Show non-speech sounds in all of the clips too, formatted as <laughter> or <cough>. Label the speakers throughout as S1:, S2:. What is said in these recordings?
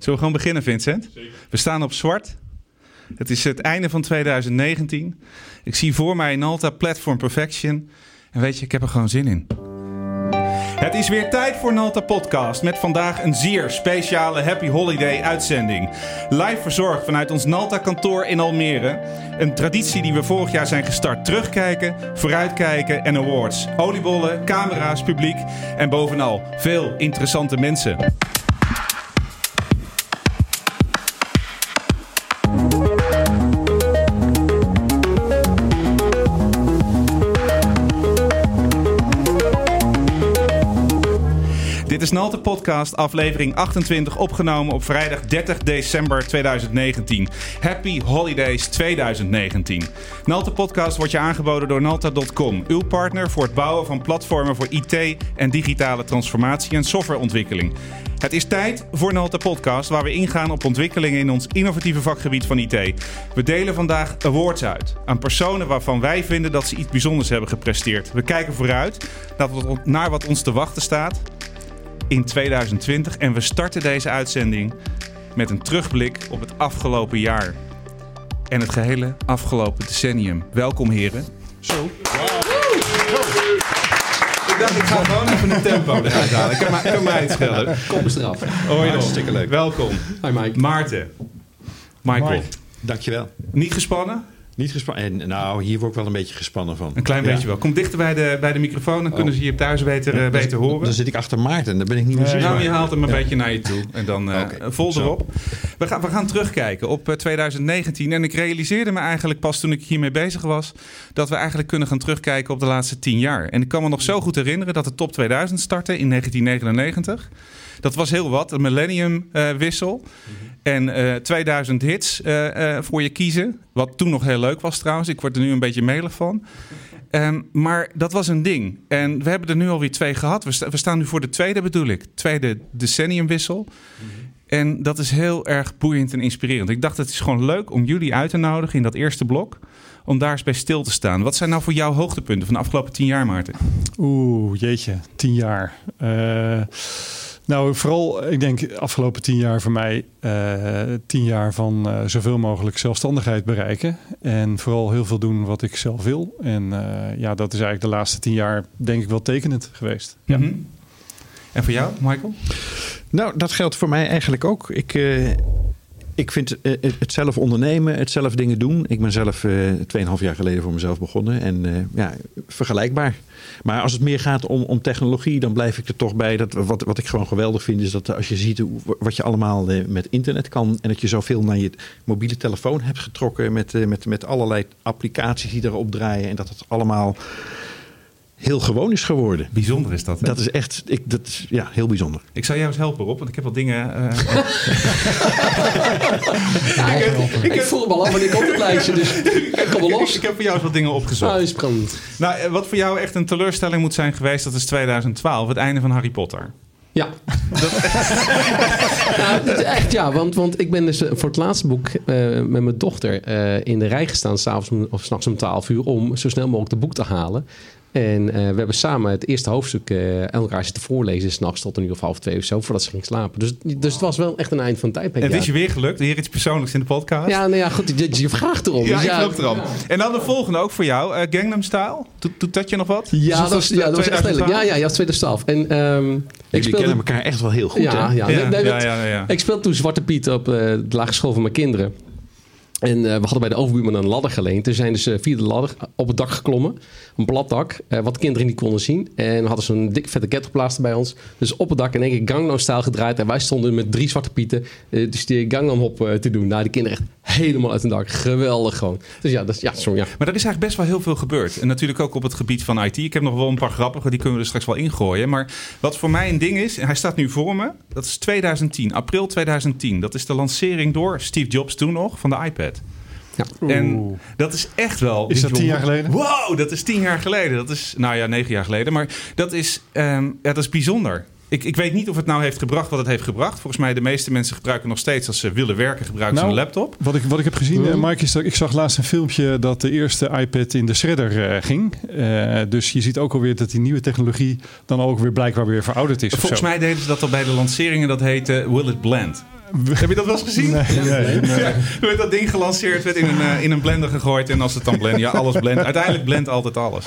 S1: Zullen we gewoon beginnen, Vincent? We staan op zwart. Het is het einde van 2019. Ik zie voor mij Nalta Platform Perfection. En weet je, ik heb er gewoon zin in. Het is weer tijd voor Nalta Podcast met vandaag een zeer speciale Happy Holiday uitzending. Live verzorgd vanuit ons Nalta kantoor in Almere. Een traditie die we vorig jaar zijn gestart. Terugkijken, vooruitkijken en awards. Oliebollen, camera's, publiek en bovenal veel interessante mensen. Dit is Nalte Podcast, aflevering 28, opgenomen op vrijdag 30 december 2019. Happy Holidays 2019. Nalte Podcast wordt je aangeboden door Nalta.com, uw partner voor het bouwen van platformen voor IT en digitale transformatie en softwareontwikkeling. Het is tijd voor Nalta Podcast, waar we ingaan op ontwikkelingen in ons innovatieve vakgebied van IT. We delen vandaag awards uit aan personen waarvan wij vinden dat ze iets bijzonders hebben gepresteerd. We kijken vooruit naar wat ons te wachten staat in 2020. En we starten deze uitzending met een terugblik op het afgelopen jaar. En het gehele afgelopen decennium. Welkom heren.
S2: Zo.
S1: Ik dacht, ik ga gewoon even een tempo eruit halen. Ik kan, mij, kan mij het schelen.
S3: Kom eens eraf.
S1: Hoi
S2: Hartstikke leuk.
S1: Welkom.
S3: Hi Mike.
S1: Maarten. Michael.
S2: Mike. Dankjewel.
S1: Niet gespannen?
S2: Niet gespannen. En nou, hier word ik wel een beetje gespannen van.
S1: Een klein
S2: Ja.
S1: beetje wel. Kom dichter bij de, bij de microfoon. Dan kunnen ze je thuis beter, eh,
S2: Dan-
S1: beter horen.
S2: Dan zit ik achter Maarten. Dan ben ik niet meer.
S1: Nou, je haalt hem een
S2: Ja.
S1: beetje naar je toe. En dan eh,
S2: Oké,
S1: vol
S2: zo.
S1: erop. We gaan, we gaan terugkijken op eh, 2019. En ik realiseerde me eigenlijk pas toen ik hiermee bezig was... dat we eigenlijk kunnen gaan terugkijken op de laatste tien jaar. En ik kan me nog zo goed herinneren dat de top 2000 startte in 1999. Dat was heel wat, een millennium eh, wissel. En eh 2000 hits eh, eh, voor je kiezen. Wat toen nog heel leuk was trouwens. Ik word er nu een beetje melig van. Ehm, maar dat was een ding. En we hebben er nu alweer twee gehad. We, sta- we staan nu voor de tweede, bedoel ik. Tweede decenniumwissel. En dat is heel erg boeiend en inspirerend. Ik dacht, het is gewoon leuk om jullie uit te nodigen in dat eerste blok. Om daar eens bij stil te staan. Wat zijn nou voor jou hoogtepunten van de afgelopen tien jaar, Maarten?
S4: Oeh, jeetje, tien jaar. Eh, nou, vooral, ik denk afgelopen tien jaar voor mij, eh, tien jaar van eh, zoveel mogelijk zelfstandigheid bereiken. En vooral heel veel doen wat ik zelf wil. En eh, ja, dat is eigenlijk de laatste tien jaar, denk ik, wel tekenend geweest. Ja.
S1: Mhm. En voor jou, Michael?
S2: Nou, dat geldt voor mij eigenlijk ook. Ik, eh, ik vind eh, het zelf ondernemen, het zelf dingen doen. Ik ben zelf eh 2,5 jaar geleden voor mezelf begonnen. En eh, ja, vergelijkbaar. Maar als het meer gaat om, om technologie, dan blijf ik er toch bij. Dat, wat, wat ik gewoon geweldig vind, is dat als je ziet wat je allemaal eh, met internet kan. En dat je zoveel naar je mobiele telefoon hebt getrokken. Met, eh, met, met allerlei applicaties die erop draaien. En dat het allemaal heel gewoon is geworden.
S1: Bijzonder is dat. hè?
S2: Dat is echt ik, dat is, ja, heel bijzonder.
S1: Ik zal jou eens helpen, Rob, want ik heb wat dingen... eh, <laughs>
S3: Ja, ik, ik voel hem al aan, maar ik op het lijstje, dus <laughs> ik kom wel los.
S1: ik heb voor jou eens wat dingen opgezocht.
S3: Ah, is spannend.
S1: Nou, eh, wat voor jou echt een teleurstelling moet zijn geweest, dat is 2012, het einde van Harry Potter.
S3: Ja. nou, <laughs> is echt ja, want, want ik ben dus eh, voor het laatste boek eh, met mijn dochter eh, in de rij gestaan, s'avonds of s'nachts om 12 uur, om zo snel mogelijk het boek te halen. En eh, we hebben samen het eerste hoofdstuk eh, aan elkaar zitten voorlezen, s'nachts tot een uur of half twee of zo, voordat ze ging slapen. Dus, dus het was wel echt een eind van het tijdperk.
S1: En het
S3: ja.
S1: is je weer gelukt, hier iets persoonlijks in de podcast.
S3: Ja, nou ja, goed, je, je vraagt erom.
S1: Ja,
S3: Dus
S1: ik loop erom. En dan de volgende ook voor jou, eh, Gangnam Style. Doet, doet dat je nog wat?
S3: Ja,
S1: Dus
S3: dat was, ja, dat was echt
S1: 2012?
S3: lelijk. Ja, ja, ja, dat was 2012. En ehm, ik speelde...
S2: kennen elkaar echt wel heel goed,
S3: ja,
S2: hè?
S3: ja,
S1: Ja,
S3: nee, nee,
S1: ja,
S3: want
S1: ja, ja.
S3: Ik speelde toen Zwarte Piet op eh, de lagere school van mijn kinderen. En eh, we hadden bij de overbuurman een ladder geleend. Toen zijn dus via de ladder op het dak geklommen. Een plat dak, eh, wat kinderen niet konden zien. En hadden zo'n dik vette ketterplaster bij ons. Dus op het dak in één keer Gangnam stijl gedraaid. En wij stonden met drie zwarte pieten. eh, dus die Gangnam hop eh, te doen. Nou, die kinderen echt helemaal uit hun dak. Geweldig gewoon. Dus ja, dat ja, sorry, ja.
S1: Maar er is eigenlijk best wel heel veel gebeurd. En natuurlijk ook op het gebied van IT. Ik heb nog wel een paar grappige, die kunnen we er straks wel ingooien. Maar wat voor mij een ding is, en hij staat nu voor me, dat is 2010, april 2010. Dat is de lancering door Steve Jobs toen nog van de iPad. En
S4: Oeh.
S1: dat is echt wel.
S4: Is dat tien jaar geleden?
S1: Wow, dat is tien jaar geleden. Dat is, nou ja, negen jaar geleden. Maar dat is, ehm, ja, dat is bijzonder. Ik, ik weet niet of het nou heeft gebracht wat het heeft gebracht. Volgens mij de meeste mensen gebruiken nog steeds als ze willen werken, gebruiken ze
S4: Nou,
S1: een laptop.
S4: Wat ik, wat ik heb gezien, eh, Mike, is dat ik zag laatst een filmpje dat de eerste iPad in de shredder eh, ging. Eh, dus je ziet ook alweer dat die nieuwe technologie dan ook weer blijkbaar weer verouderd is. of
S1: Volgens
S4: zo.
S1: mij deden ze dat al bij de lanceringen. Dat heette Will It Blend. Heb je dat wel eens gezien?
S4: Nee, nee, nee.
S1: Ja, werd dat ding gelanceerd, werd in een, eh, in een blender gegooid. En als het dan blendt, ja, alles blendt. Uiteindelijk blendt altijd alles.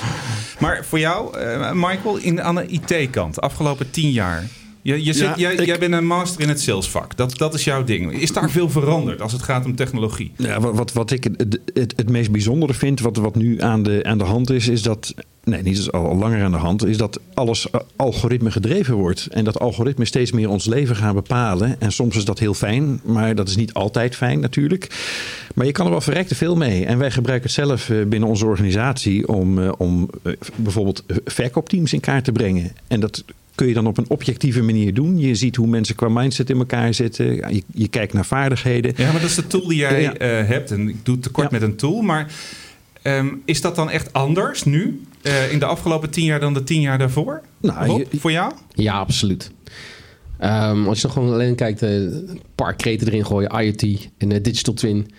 S1: Maar voor jou, eh, Michael, in, aan de IT-kant, afgelopen tien jaar. Je, je zit,
S2: Ja,
S1: jij,
S2: ik-
S1: jij bent een master in het salesvak. Dat, dat is jouw ding. Is daar veel veranderd als het gaat om technologie?
S2: Ja, wat, wat, ik het, het, het meest bijzondere vind, wat, wat nu aan de, aan de hand is, is dat. Nee, niet is al, langer aan de hand, is dat alles eh, algoritme gedreven wordt. En dat algoritme steeds meer ons leven gaan bepalen. En soms is dat heel fijn, maar dat is niet altijd fijn natuurlijk. Maar je kan er wel verrekte veel mee. En wij gebruiken het zelf eh, binnen onze organisatie om, eh, om bijvoorbeeld verkoopteams in kaart te brengen. En dat kun je dan op een objectieve manier doen. Je ziet hoe mensen qua mindset in elkaar zitten. Je, je kijkt naar vaardigheden.
S1: Ja, maar dat is de tool die jij
S2: Ja.
S1: eh, hebt. En ik doe het tekort
S2: Ja.
S1: met een tool. Maar ehm, is dat dan echt anders nu? eh, in de afgelopen tien jaar dan de tien jaar daarvoor?
S2: Nou,
S1: Rob,
S2: je-
S1: voor jou?
S3: Ja, absoluut. Ehm, als je dan gewoon alleen kijkt, eh, een paar kreten erin gooien, IoT en digital twin.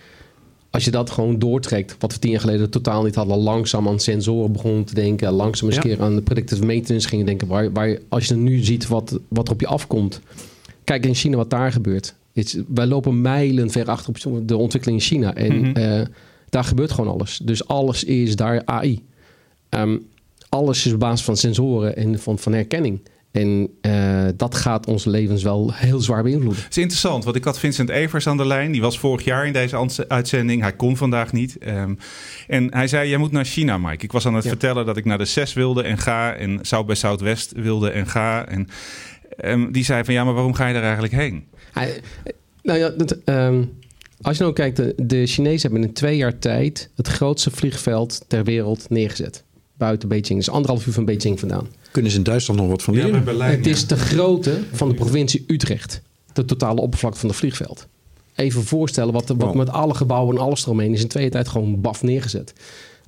S3: Als je dat gewoon doortrekt, wat we tien jaar geleden totaal niet hadden, langzaam aan sensoren begonnen te denken, langzaam eens
S2: Ja.
S3: keer aan de predictive maintenance gingen denken, waar, waar als je nu ziet wat, wat er op je afkomt. Kijk in China wat daar gebeurt. Is- wij lopen mijlen ver achter op de ontwikkeling in China. En
S1: Mhm.
S3: eh, daar gebeurt gewoon alles. Dus alles is daar AI. Ehm, alles is op basis van sensoren en van, van herkenning. En eh, dat gaat onze levens wel heel zwaar beïnvloeden.
S1: Het is interessant, want ik had Vincent Evers aan de lijn. Die was vorig jaar in deze uitzending. Hij kon vandaag niet. Ehm, en hij zei, jij moet naar China, Mike. Ik was aan het
S3: Ja.
S1: vertellen dat ik naar de CES wilde en ga. En South bij Southwest wilde en ga. En ehm, die zei van, ja, maar waarom ga je daar eigenlijk heen?
S3: Hij- nou ja, dat, ehm, als je nou kijkt, de, de Chinezen hebben in twee jaar tijd het grootste vliegveld ter wereld neergezet. Buiten Beijing. Dus anderhalf uur van Beijing vandaan.
S2: Kunnen ze in Duitsland nog wat van leren?
S1: Berlijn.
S3: het is de grootte van de provincie Utrecht. De totale oppervlakte van het vliegveld. Even voorstellen wat, wat
S2: Wow.
S3: met alle gebouwen en alles eromheen is in twee tijd gewoon baf neergezet.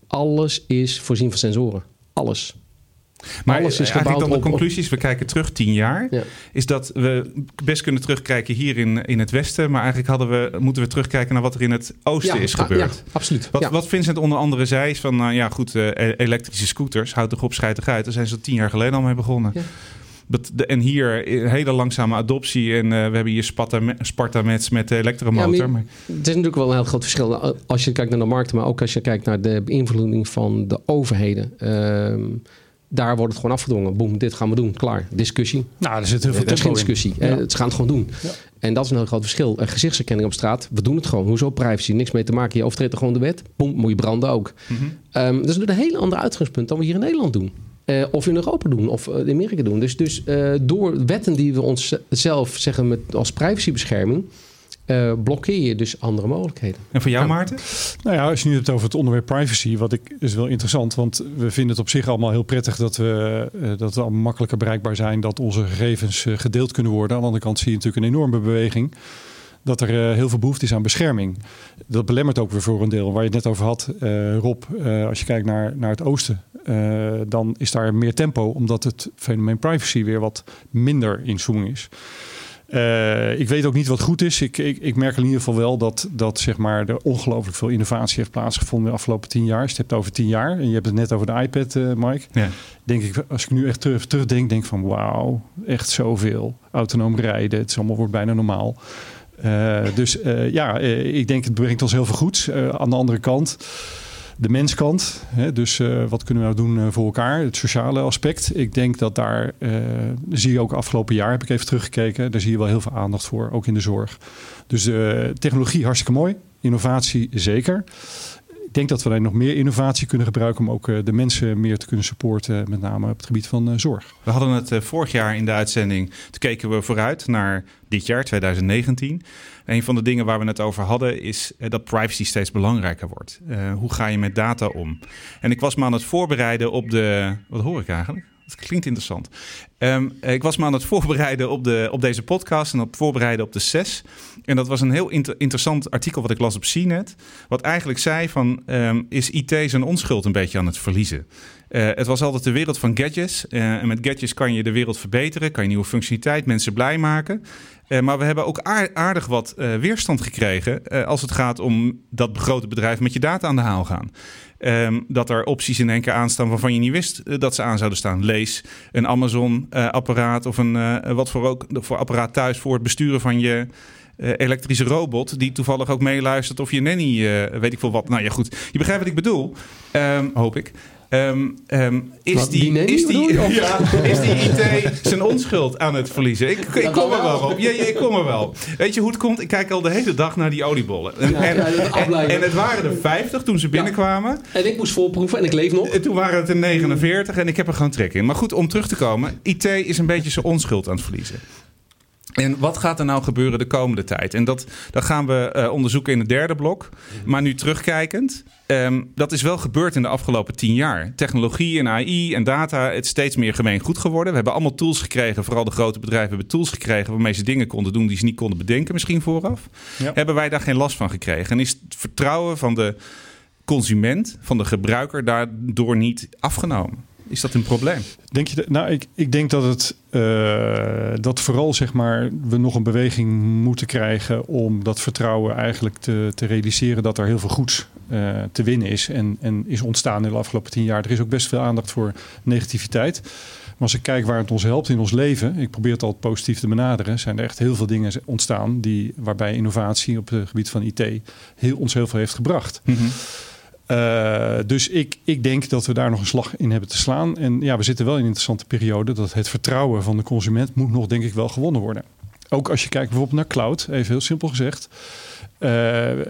S3: Alles is voorzien van sensoren. Alles.
S1: Maar
S3: Alles is
S1: eigenlijk
S3: gebouwd
S1: dan de
S3: op-
S1: conclusies, we kijken terug tien jaar.
S3: Ja.
S1: Is dat we best kunnen terugkijken hier in, in het westen. Maar eigenlijk hadden we, moeten we terugkijken naar wat er in het oosten is gebeurd.
S3: ja, absoluut.
S1: Wat, wat Vincent onder andere zei is van, nou ja goed, eh, e- elektrische scooters, houd toch op, schijt toch uit. Daar zijn ze tien jaar geleden al mee begonnen.
S3: Ja.
S1: Dat, de, en hier een hele langzame adoptie. En eh, we hebben hier Sparta, Sparta Mets met de elektromotor.
S3: Ja, maar-
S1: maar-
S3: Het is natuurlijk wel een heel groot verschil als je kijkt naar de markt, maar ook als je kijkt naar de beïnvloeding van de overheden. Ehm, daar wordt het gewoon afgedwongen. Boem, dit gaan we doen. Klaar. Discussie.
S4: Nou, er zit heel veel
S3: Er is geen discussie.
S4: Ja.
S3: Eh, ze gaan het gewoon doen.
S4: Ja.
S3: En dat is een heel groot verschil. Een gezichtsherkenning op straat. We doen het gewoon. Hoezo privacy? Niks mee te maken. Je overtreedt er gewoon de wet. Boem, moet je branden ook.
S1: Mhm.
S3: Ehm, dat is een heel ander uitgangspunt dan we hier in Nederland doen. Eh, of in Europa doen, of eh, in Amerika doen. Dus, dus eh, door wetten die we onszelf zeggen met, als privacybescherming... eh, blokkeer je dus andere mogelijkheden.
S1: En voor jou,
S3: Ja.
S1: Maarten?
S4: Nou ja, als je nu hebt over het onderwerp privacy, wat ik is wel interessant, want we vinden het op zich allemaal heel prettig dat we eh, dat we allemaal makkelijker bereikbaar zijn, dat onze gegevens eh, gedeeld kunnen worden. Aan de andere kant zie je natuurlijk een enorme beweging dat er eh, heel veel behoefte is aan bescherming. Dat belemmert ook weer voor een deel. Waar je het net over had, eh, Rob, eh, als je kijkt naar, naar het oosten, eh, dan is daar meer tempo, omdat het fenomeen privacy weer wat minder in swing is. Eh, ik weet ook niet wat goed is. Ik, ik, ik merk in ieder geval wel dat, dat zeg maar, er ongelooflijk veel innovatie heeft plaatsgevonden de afgelopen tien jaar. Als je het hebt over tien jaar en je hebt het net over de iPad, eh, Mike.
S1: Ja.
S4: Denk ik, als ik nu echt terug, terugdenk, denk van wauw, echt zoveel. Autonoom rijden, het is allemaal wordt bijna normaal. Eh, dus ja, ik denk het brengt ons heel veel goeds. Aan de andere kant, de menskant. Hè, dus eh, wat kunnen we nou doen eh, voor elkaar? Het sociale aspect. Ik denk dat daar, eh, zie je ook afgelopen jaar, heb ik even teruggekeken. Daar zie je wel heel veel aandacht voor, ook in de zorg. Dus technologie hartstikke mooi. Innovatie zeker. Ik denk dat we daar nog meer innovatie kunnen gebruiken om ook eh, de mensen meer te kunnen supporten, met name op het gebied van eh, zorg.
S1: We hadden het eh, vorig jaar in de uitzending. Toen keken we vooruit naar dit jaar, 2019. Een van de dingen waar we het over hadden is eh, dat privacy steeds belangrijker wordt. Eh, hoe ga je met data om? En ik was me aan het voorbereiden op de. Wat hoor ik eigenlijk? Dat klinkt interessant. Ehm, ik was me aan het voorbereiden op, de, op deze podcast en op voorbereiden op de CES. En dat was een heel inter- interessant artikel wat ik las op CNET. Wat eigenlijk zei van, ehm, is IT zijn onschuld een beetje aan het verliezen? Eh, het was altijd de wereld van gadgets. Eh, en met gadgets kan je de wereld verbeteren, kan je nieuwe functionaliteit, mensen blij maken. Eh, maar we hebben ook aar- aardig wat weerstand gekregen als het gaat om dat grote bedrijf met je data aan de haal gaan. Ehm, dat er opties in één keer aanstaan waarvan je niet wist dat ze aan zouden staan. Lees een Amazon-apparaat of een wat voor ook voor apparaat thuis voor het besturen van je, elektrische robot die toevallig ook meeluistert of je nanny, weet ik veel wat. Nou ja, goed. Je begrijpt wat ik bedoel, Ehm, hoop ik. Is,
S3: Wat,
S1: die, is, die,
S3: bedoel je?
S1: ja, is die IT zijn onschuld aan het verliezen? Ik, ik kom er wel op. Ja, ja, ik kom er wel. Weet je hoe het komt? Ik kijk al de hele dag naar die oliebollen. En,
S3: Ja,
S1: en, en, het waren er 50 toen ze binnenkwamen.
S3: En ik moest volproeven en ik leef nog.
S1: En toen waren het er 49 en ik heb er gewoon trek in. Maar goed, om terug te komen. IT is een beetje zijn onschuld aan het verliezen. En wat gaat er nou gebeuren de komende tijd? En dat, dat gaan we eh, onderzoeken in het derde blok. Maar nu terugkijkend, ehm, dat is wel gebeurd in de afgelopen tien jaar. Technologie en AI en data, het is steeds meer gemeen goed geworden. We hebben allemaal tools gekregen, vooral de grote bedrijven hebben tools gekregen... waarmee ze dingen konden doen die ze niet konden bedenken misschien vooraf.
S4: Ja.
S1: Hebben wij daar geen last van gekregen? En is het vertrouwen van de consument, van de gebruiker, daardoor niet afgenomen? Is dat een probleem?
S4: Denk je dat, nou, ik, ik denk dat het eh, dat vooral zeg maar we nog een beweging moeten krijgen om dat vertrouwen eigenlijk te, te realiseren dat er heel veel goeds eh, te winnen is en, en is ontstaan in de afgelopen tien jaar. Er is ook best veel aandacht voor negativiteit. Maar als ik kijk waar het ons helpt in ons leven, ik probeer het altijd positief te benaderen, zijn er echt heel veel dingen ontstaan die, waarbij innovatie op het gebied van IT heel, ons heel veel heeft gebracht. Uh, dus ik, ik denk dat we daar nog een slag in hebben te slaan. En ja, we zitten wel in een interessante periode. Dat het vertrouwen van de consument moet nog, denk ik, wel gewonnen worden. Ook als je kijkt bijvoorbeeld naar cloud, even heel simpel gezegd. Uh,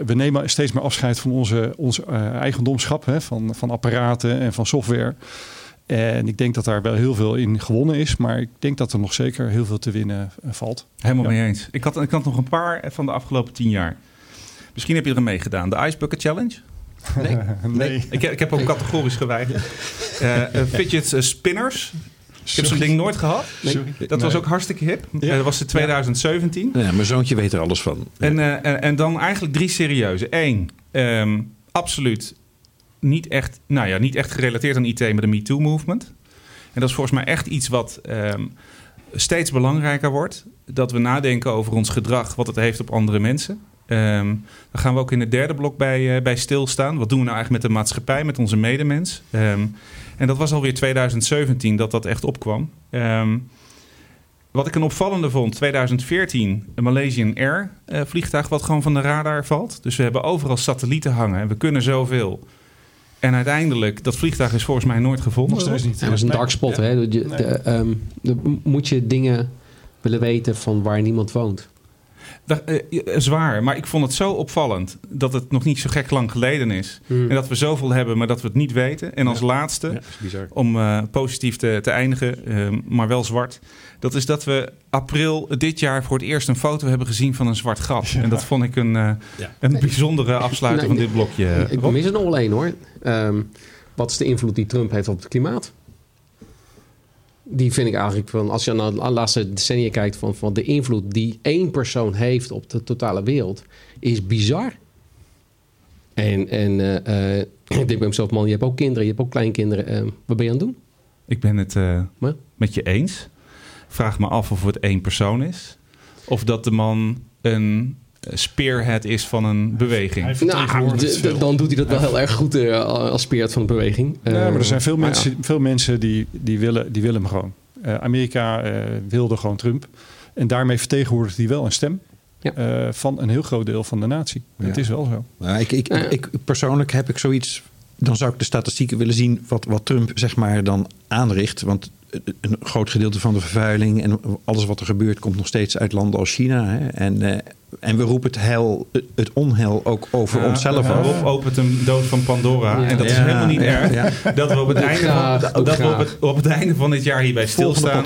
S4: we nemen steeds meer afscheid van onze, onze uh, eigendomschap, hè, van, van apparaten en van software. En ik denk dat daar wel heel veel in gewonnen is. Maar ik denk dat er nog zeker heel veel te winnen valt.
S1: Helemaal ja. mee eens. Ik had, ik had nog een paar van de afgelopen tien jaar. Misschien heb je er mee gedaan. De Ice Bucket Challenge. <laughs>
S4: Nee. nee.
S1: Ik, ik, heb ook categorisch geweigerd. Uh, <laughs> uh, fidget uh, spinners. Ik heb zo'n ding nooit gehad.
S4: Nee.
S1: Dat
S4: nee.
S1: was ook hartstikke hip. Ja. dat was in 2017.
S2: Ja, mijn zoontje weet er alles van.
S1: En, en, en, dan eigenlijk drie serieuze. Eén, um, absoluut niet echt, nou ja, niet echt gerelateerd aan IT, maar de MeToo-movement. En dat is volgens mij echt iets wat um, steeds belangrijker wordt. Dat we nadenken over ons gedrag, wat het heeft op andere mensen. Um, dan gaan we ook in het derde blok bij, uh, bij stilstaan. Wat doen we nou eigenlijk met de maatschappij, met onze medemens? Um, en dat was alweer 2017 dat dat echt opkwam. Um, wat ik een opvallende vond, 2014, een Malaysian Air uh, vliegtuig wat gewoon van de radar valt. Dus we hebben overal satellieten hangen en we kunnen zoveel. En uiteindelijk, dat vliegtuig is volgens mij nooit gevonden.
S4: Nog steeds niet.
S3: Dat is een dark spot. Hè? De, de, de, um, de, moet je dingen willen weten van waar niemand woont.
S1: Dat, uh, zwaar, maar ik vond het zo opvallend dat het nog niet zo gek lang geleden is.
S3: Hmm.
S1: En dat we zoveel hebben, maar dat we het niet weten. En als
S2: Ja.
S1: laatste,
S2: Ja,
S1: om uh, positief te, te eindigen, uh, maar wel zwart. Dat is dat we april dit jaar voor het eerst een foto hebben gezien van een zwart gat.
S4: Ja.
S1: En dat vond ik een, uh, een bijzondere afsluiting
S3: Nee,
S1: van dit blokje.
S3: Ik mis er nog wel één hoor. Um, wat is de invloed die Trump heeft op het klimaat? Die vind ik eigenlijk van, als je naar de laatste decennia kijkt, van, van de invloed die één persoon heeft op de totale wereld, is bizar. En, en uh, uh, <clears throat> ik denk bij mezelf, man, je hebt ook kinderen, je hebt ook kleinkinderen. Uh, wat ben je aan het doen?
S1: Ik ben het
S3: Maar?
S1: met je eens. Vraag me af of het één persoon is. Of dat de man een spearhead is van een beweging.
S3: Nou, dan doet hij dat wel heel erg goed uh, als speert van de beweging.
S4: Ja, maar er zijn veel mensen, veel mensen die, die, willen, die willen hem gewoon. Uh, Amerika uh, wilde gewoon Trump. En daarmee vertegenwoordigt hij wel een stem
S3: Ja.
S4: uh, van een heel groot deel van de natie.
S2: Ja.
S4: Het is wel zo.
S2: Nou, ik, ik, ik, persoonlijk heb ik zoiets. Dan zou ik de statistieken willen zien wat, wat Trump zeg maar dan aanricht. Want een groot gedeelte van de vervuiling en alles wat er gebeurt komt nog steeds uit landen als China. Hè? En, uh, en we roepen het, heil, het onheil ook over
S1: Ja,
S2: onszelf
S1: ja,
S2: af.
S1: Rob opent een doos van Pandora.
S3: Ja.
S1: En dat is helemaal niet
S2: ja,
S1: erg.
S2: ja.
S1: Dat we op het, einde
S3: graag,
S1: van, dat we op, het, op het einde van dit jaar hierbij stilstaan.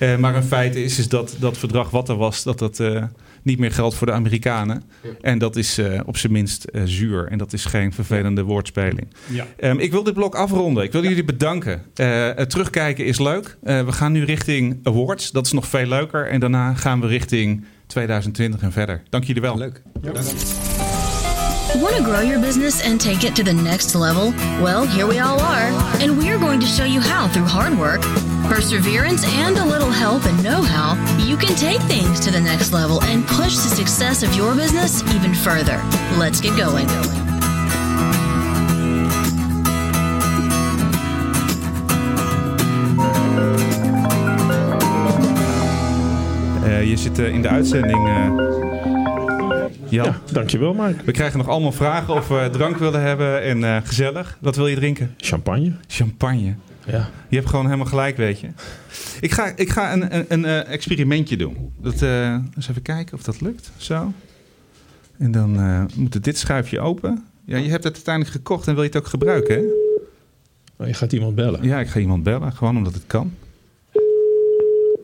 S1: Uh, maar een feit is, is dat dat verdrag wat er was, dat dat uh, niet meer geldt voor de Amerikanen.
S3: Ja.
S1: En dat is uh, op zijn minst zuur. En dat is geen vervelende woordspeling.
S4: Ja.
S1: Um, ik wil dit blok afronden. Ik wil jullie bedanken. Uh, het terugkijken is leuk. Uh, we gaan nu richting awards. Dat is nog veel leuker. En daarna gaan we richting 2020 en verder. Dank jullie wel.
S2: Leuk.
S5: Want to grow your business and take it to the next level? Well, here we all are, and we are going to show you how through hard work, perseverance, and a little help and know how, you can take things to the next level and push the success of your business even further. Let's get going.
S1: Uh, je zit uh, in de uitzending uh,
S6: Ja, dankjewel Mike.
S1: we krijgen nog allemaal vragen of we drank willen hebben en eh, gezellig. Wat wil je drinken?
S6: Champagne.
S1: Champagne.
S6: Ja.
S1: Je hebt gewoon helemaal gelijk, weet je. Ik ga, ik ga een, een, een eh, experimentje doen. Dat, eh, eens even kijken of dat lukt. Zo. En dan eh, moet dit schuifje open. Ja, je hebt het uiteindelijk gekocht en wil je het ook gebruiken, hè?
S6: Oh, je gaat iemand bellen.
S1: Ja, ik ga iemand bellen, gewoon omdat het kan.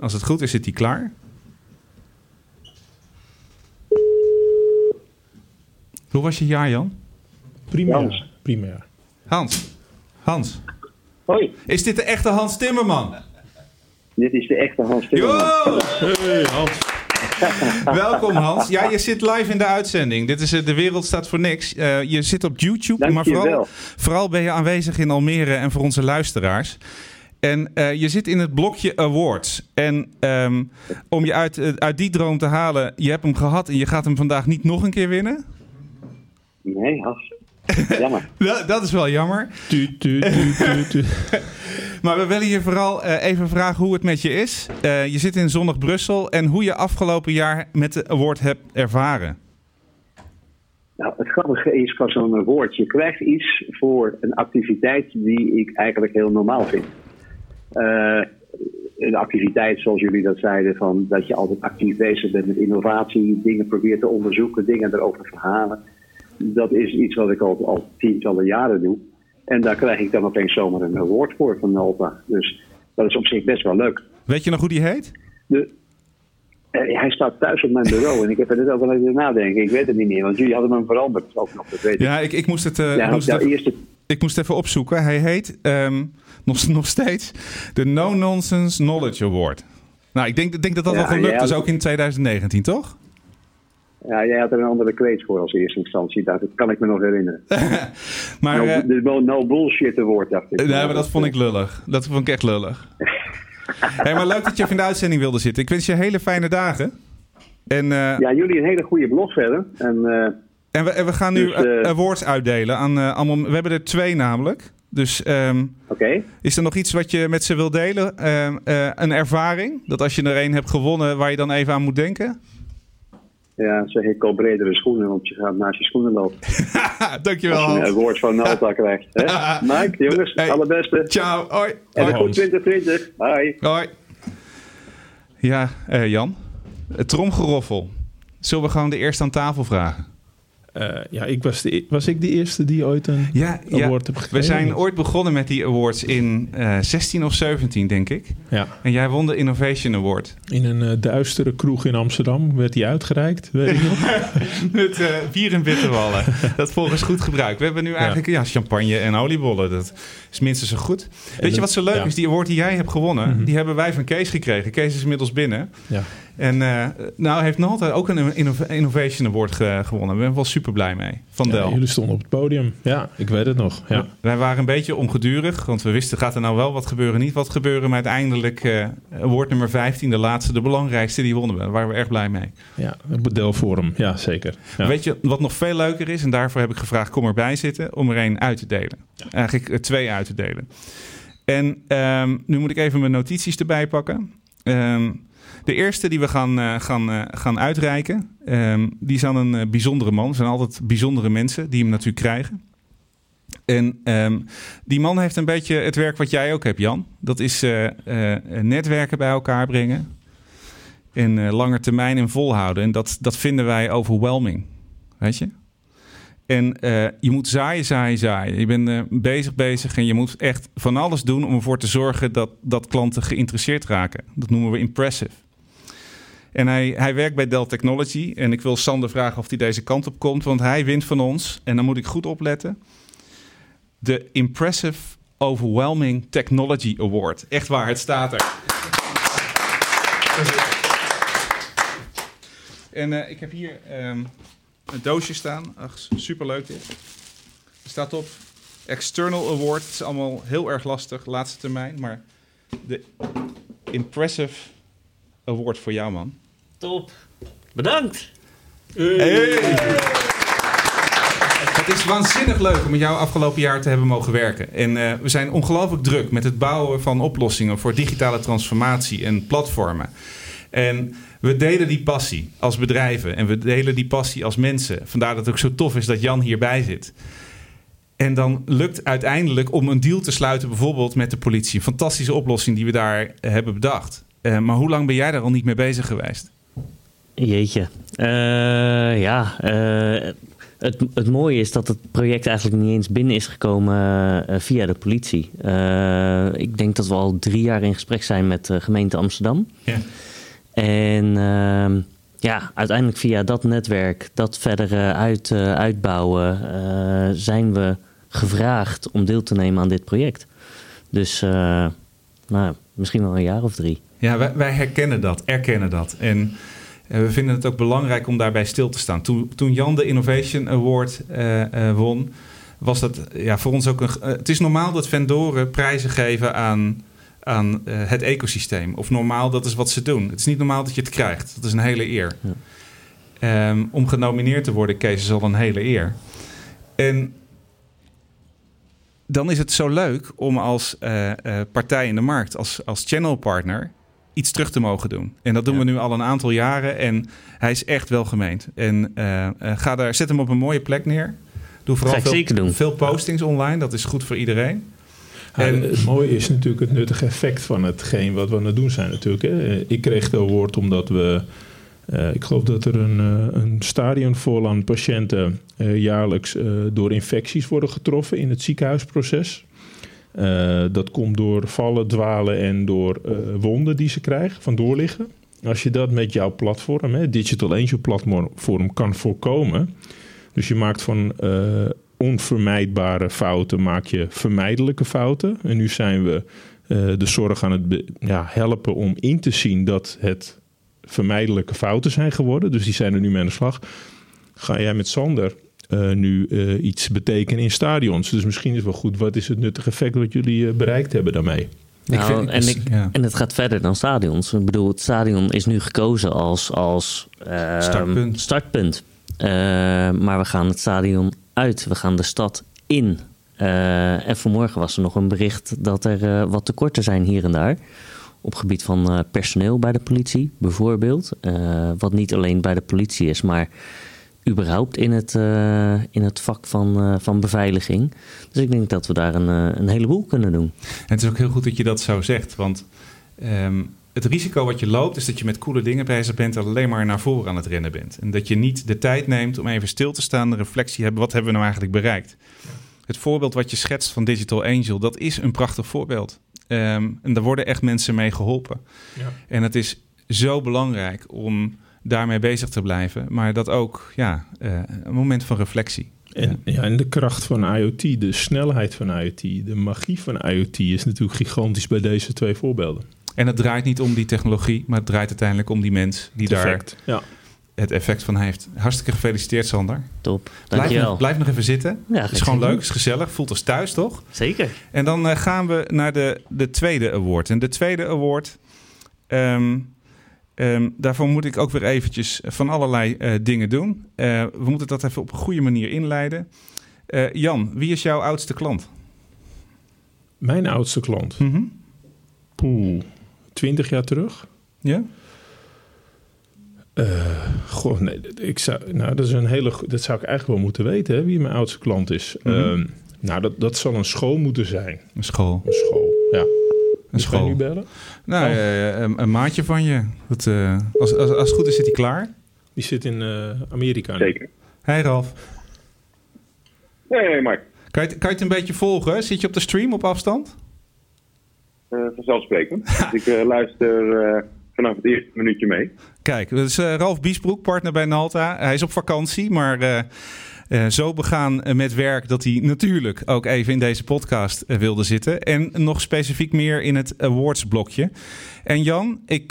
S1: Als het goed is, zit hij klaar. Hoe was je jaar, Jan?
S6: Prima.
S7: Hans.
S6: Prima.
S1: Hans. Hans.
S7: Hoi,
S1: Is dit de echte Hans Timmerman?
S7: dit is de echte Hans Timmerman.
S1: Yo!
S6: Hey Hans. <laughs>
S1: Welkom Hans. Ja, je zit live in de uitzending. Dit is eh, De Wereld Staat Voor Niks. Eh, je zit op YouTube,
S7: Dank
S1: maar vooral,
S7: wel.
S1: vooral ben je aanwezig in Almere en voor onze luisteraars. En eh, je zit in het blokje Awards. En ehm, om je uit, uit die droom te halen, je hebt hem gehad en je gaat hem vandaag niet nog een keer winnen.
S7: Nee, Hans. <laughs> Jammer.
S1: Dat, dat is wel jammer.
S6: Tu, tu, tu, tu, tu. <laughs>
S1: Maar we willen je vooral eh, even vragen hoe het met je is. Eh, je zit in zonnig Brussel en hoe je afgelopen jaar met de award hebt ervaren.
S7: Nou, het grappige is van zo'n woord. Je krijgt iets voor een activiteit die ik eigenlijk heel normaal vind. Eh, een activiteit, zoals jullie dat zeiden, van dat je altijd actief bezig bent met innovatie, dingen probeert te onderzoeken, dingen erover verhalen. Dat is iets wat ik al, al tientallen jaren doe. En daar krijg ik dan opeens zomaar een award voor van Nalta. Dus dat is op zich best wel leuk.
S1: Weet je nog hoe die heet?
S7: De, eh, hij staat thuis op mijn bureau en ik heb er net over even nadenken. Ik weet het niet meer, want jullie hadden hem veranderd ook nog, dat weet ik.
S1: Ja, ik, ik, moest, het, eh,
S7: Ja,
S1: ik, moest
S7: jouw
S1: het
S7: eerste,
S1: ik moest even opzoeken. Hij heet ehm, nog, <laughs> nog steeds de No Nonsense Knowledge Award. Nou, ik denk, denk dat dat
S7: Ja,
S1: wel gelukt is, ook in 2019, toch?
S7: Ja, jij had er een andere kreet voor als eerste instantie, dat kan ik me nog herinneren. <laughs>
S1: Maar,
S7: no, no, no bullshit woord, dacht ik.
S1: nee, maar dat vond ik lullig. Dat vond ik echt lullig. <laughs> hey, maar leuk dat je even in de uitzending wilde zitten. Ik wens je hele fijne dagen. En, eh,
S7: Ja, jullie een hele goede blog verder. En eh,
S1: en, we, en we gaan nu
S7: Dus,
S1: awards uitdelen. Aan, allemaal, we hebben er twee namelijk. Dus
S7: oké.
S1: is er nog iets wat je met ze wil delen? Ehm, eh, een ervaring? Dat als je er een hebt gewonnen, waar je dan even aan moet denken?
S7: Ja, zeg ik koop bredere schoenen, want je gaat naast je schoenen lopen. <laughs>
S1: Dankjewel,
S7: Als je een woord van Nalta <laughs> krijgt. Hè? Mike, jongens,
S1: Hey.
S7: allerbeste.
S1: Ciao. Hoi.
S7: En
S1: Hoi.
S7: een goed 2020. Bye.
S1: Hoi. Ja, eh, Jan. Het tromgeroffel. Zullen we gewoon de eerste aan tafel vragen?
S6: Eh, ja, ik was, de, e- was ik de eerste die ooit een
S1: Ja, ja.
S6: award heb gekregen?
S1: We zijn ooit begonnen met die awards in eh 16 of 17, denk ik.
S6: Ja,
S1: En jij won de Innovation Award.
S6: in een eh, duistere kroeg in Amsterdam werd die uitgereikt, weet ik nog. <laughs>
S1: Met eh bier en bitterballen. <laughs> dat volgens goed gebruikt. We hebben nu eigenlijk ja. champagne en oliebollen. Dat is minstens zo goed. Weet je wat zo leuk is? Die award die jij hebt gewonnen,
S6: Mhm.
S1: die hebben wij van Kees gekregen. Kees is inmiddels binnen.
S6: Ja.
S1: En eh, nou heeft Nalta ook een Inno- Innovation Award ge- gewonnen. We zijn wel super blij mee. Van
S6: Ja,
S1: Del.
S6: jullie stonden op het podium. Ja, ik weet het nog. Ja.
S1: Wij waren een beetje ongedurig, want we wisten, gaat er nou wel wat gebeuren, niet wat gebeuren. Maar uiteindelijk, eh award nummer 15, de laatste, de belangrijkste, die wonnen we. Daar waren we erg blij mee.
S6: Ja, het modelforum. Ja, zeker. Ja.
S1: Weet je wat nog veel leuker is? En daarvoor heb ik gevraagd, kom erbij zitten, om er één uit te delen. Eigenlijk eh, twee uit te delen. En ehm, nu moet ik even mijn notities erbij pakken. Ehm, de eerste die we gaan, eh, gaan, eh, gaan uitreiken, ehm, die is aan een eh, bijzondere man. Er zijn altijd bijzondere mensen die hem natuurlijk krijgen. En ehm, die man heeft een beetje het werk wat jij ook hebt, Jan. Dat is netwerken bij elkaar brengen. En eh lange termijn en volhouden. En dat, dat vinden wij overwhelming. Weet je? En je moet zaaien, zaaien, zaaien. Je bent bezig, bezig en je moet echt van alles doen om ervoor te zorgen dat, dat klanten geïnteresseerd raken. Dat noemen we impressive. En hij, hij werkt bij Dell Technology. En ik wil Sander vragen of hij deze kant op komt, want hij wint van ons. En dan moet ik goed opletten. De Impressive Overwhelming Technology Award. Echt waar, het staat er. En eh, ik heb hier ehm, een doosje staan. Ach, superleuk dit. Er staat op External Award. Het is allemaal heel erg lastig, laatste termijn. Maar de Impressive Award voor jou, man.
S8: Top. Bedankt.
S1: Het is waanzinnig leuk om met jou afgelopen jaar te hebben mogen werken. En eh, we zijn ongelooflijk druk met het bouwen van oplossingen voor digitale transformatie en platformen. En we delen die passie als bedrijven en we delen die passie als mensen. Vandaar dat het ook zo tof is dat Jan hierbij zit. En dan lukt uiteindelijk om een deal te sluiten, bijvoorbeeld met de politie. Een fantastische oplossing die we daar eh, hebben bedacht. Uh, maar hoe lang ben jij daar al niet mee bezig geweest?
S9: Jeetje. Uh, ja, uh, het, het mooie is dat het project eigenlijk niet eens binnen is gekomen uh, via de politie. ik denk dat we al drie jaar in gesprek zijn met de gemeente Amsterdam. Ja. En ehm, ja, uiteindelijk via dat netwerk, dat verder uit, uitbouwen, zijn we gevraagd om deel te nemen aan dit project. Dus nou, misschien wel een jaar of drie.
S1: Ja, wij, wij herkennen dat, erkennen dat. En we vinden het ook belangrijk om daarbij stil te staan. Toen, toen Jan de Innovation Award uh, uh, won, was dat ja, voor ons ook een. Uh, het is normaal dat vendoren prijzen geven aan, aan het ecosysteem. Of normaal, dat is wat ze doen. Het is niet normaal dat je het krijgt. Dat is een hele eer. Ja. Um, om genomineerd te worden, Kees, is al een hele eer. En dan is het zo leuk om als partij in de markt, als, als channelpartner iets terug te mogen doen. En dat doen we nu al een aantal jaren. En hij is echt wel gemeend. En uh, ga daar, zet hem op een mooie plek neer. Doe vooral veel, veel, postings online. Dat is goed voor iedereen.
S6: en, het mooie is natuurlijk het nuttige effect van hetgeen wat we aan het doen zijn natuurlijk. Hè. Ik kreeg de award omdat we... Uh, ik geloof dat er een, uh, een stadion vol aan patiënten jaarlijks door infecties worden getroffen in het ziekenhuisproces. Uh, dat komt door vallen, dwalen en door uh, wonden die ze krijgen van doorliggen. Als je dat met jouw platform, hè, Digital Angel platform, kan voorkomen. Dus je maakt van uh, onvermijdbare fouten, maak je vermijdelijke fouten. En nu zijn we de zorg aan het ja, helpen om in te zien dat het vermijdelijke fouten zijn geworden. Dus die zijn er nu mee aan de slag. Ga jij met Sander uh, nu uh, iets betekenen in stadions. Dus misschien is wel goed, wat is het nuttige effect wat jullie uh, bereikt hebben daarmee?
S9: Nou, ik vind, en, ik, ja. en het gaat verder dan stadions. Ik bedoel, het stadion is nu gekozen als, als
S1: startpunt.
S9: startpunt. maar we gaan het stadion uit, we gaan de stad in. en vanmorgen was er nog een bericht dat er wat tekorten zijn hier en daar op gebied van personeel bij de politie, bijvoorbeeld. wat niet alleen bij de politie is, maar überhaupt in het, uh, in het vak van, uh, van beveiliging. Dus ik denk dat we daar een, uh, een heleboel kunnen doen.
S1: En het is ook heel goed dat je dat zo zegt, want um, het risico wat je loopt is dat je met coole dingen bezig bent en alleen maar naar voren aan het rennen bent. En dat je niet de tijd neemt om even stil te staan, de reflectie hebben, wat hebben we nou eigenlijk bereikt? Het voorbeeld wat je schetst van Digital Angel, dat is een prachtig voorbeeld. Um, en daar worden echt mensen mee geholpen. Ja. En het is zo belangrijk om daarmee bezig te blijven. Maar dat ook ja, uh, een moment van reflectie.
S6: En, ja, en de kracht van IoT, de snelheid van IoT, de magie van IoT is natuurlijk gigantisch bij deze twee voorbeelden.
S1: En het draait niet om die technologie, maar het draait uiteindelijk om die mens die het daar ja. het effect van heeft. Hartstikke gefeliciteerd, Sander.
S9: Top,
S1: dankjewel. Blijf, blijf nog even zitten. Ja, het is gewoon leuk, het is gezellig, voelt als thuis, toch?
S9: Zeker.
S1: En dan uh, gaan we naar de, de tweede award. En de tweede award... Um, Um, daarvoor moet ik ook weer eventjes van allerlei uh, dingen doen. Uh, we moeten dat even op een goede manier inleiden. Uh, Jan, wie is jouw oudste klant?
S6: Mijn oudste klant? Mm -hmm. Poeh, twintig jaar terug.
S1: Ja?
S6: goh, nee, ik zou, nou, dat, is een hele, dat zou ik eigenlijk wel moeten weten, hè, wie mijn oudste klant is. Mm -hmm. nou, dat, dat zal een school moeten zijn.
S1: Een school?
S6: Een school, ja.
S1: Een school.
S6: nu bellen?
S1: Nou, oh. uh, een, een, maatje van je. Dat, uh, als, als, als het goed is, zit hij klaar.
S6: Die zit in uh, Amerika.
S7: Zeker.
S1: Hey Ralf.
S7: Hey Mark.
S1: Kan je, kan je het een beetje volgen? Zit je op de stream op afstand?
S7: vanzelfsprekend. <laughs> dus ik luister vanaf het eerste minuutje mee.
S1: Kijk, dat is Ralf Biesbroek, partner bij Nalta. Hij is op vakantie, maar uh, zo begaan eh, met werk dat hij natuurlijk ook even in deze podcast uh, wilde zitten. En nog specifiek meer in het awards blokje. En Jan, ik,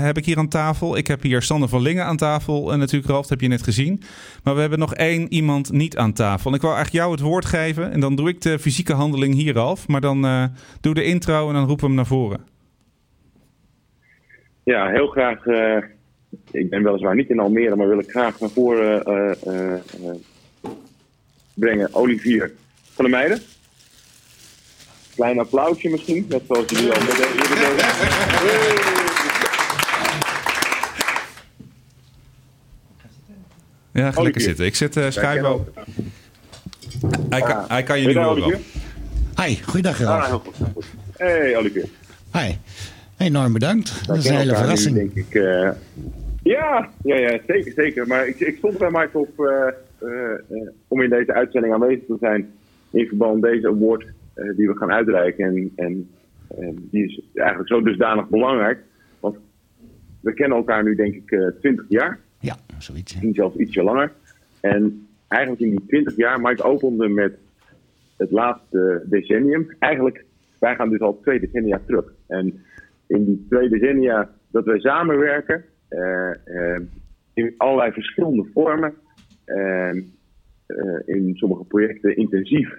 S1: heb ik hier aan tafel. Ik heb hier Sander van Lingen aan tafel. En natuurlijk, Ralf, heb je net gezien. Maar we hebben nog één iemand niet aan tafel. En ik wou eigenlijk jou het woord geven. En dan doe ik de fysieke handeling hier, Ralf. Maar dan doe de intro en dan roepen we hem naar voren.
S7: Ja, heel graag ik ben weliswaar niet in Almere, maar wil ik graag naar voren eh, eh, eh, brengen. Olivier van de Meijden. Klein applausje misschien, net zoals jullie al met eerder.
S1: Ja, ga lekker zitten. Ik zit uh, Hij, kan, ah. hij kan je nu horen wel.
S10: Hi, goeiedag ah,
S11: Gerard. Hey Olivier.
S10: Hi. Enorm bedankt. Dat, is een hele verrassing.
S11: Denk ik, ja, ja, ja, zeker, zeker. Maar ik, ik stond bij Microsoft uh, uh, om in deze uitzending aanwezig te zijn in verband met deze award die we gaan uitreiken. En, en, en, die is eigenlijk zo dusdanig belangrijk. Want we kennen elkaar nu denk ik 20 jaar.
S10: Ja, zoiets.
S11: Misschien zelfs ietsje langer. En eigenlijk in die 20 jaar, Mike opende met het laatste decennium. Eigenlijk, wij gaan dus al twee decennia terug. En in die twee decennia dat wij samenwerken, in allerlei verschillende vormen, uh, in sommige projecten intensief,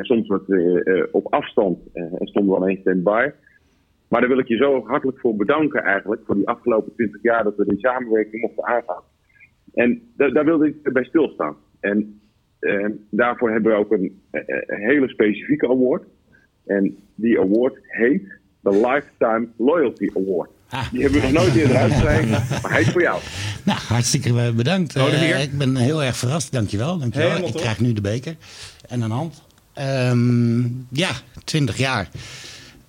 S11: soms wat op afstand en stonden we alleen stand-by. Maar daar wil ik je zo hartelijk voor bedanken eigenlijk, voor die afgelopen 20 jaar dat we die samenwerking mochten aangaan. En daar wilde ik bij stilstaan. En daarvoor hebben we ook een hele specifieke award. En die award heet de Lifetime Loyalty Award. Ah. Die hebben we nog nooit eerder uitgereikt, <laughs> maar hij is voor jou.
S10: Nou, hartstikke bedankt.
S1: Oh, uh,
S10: ik ben heel erg verrast, dankjewel. dankjewel. Helemaal ik top. krijg nu de beker en een hand. Um, ja, 20 jaar.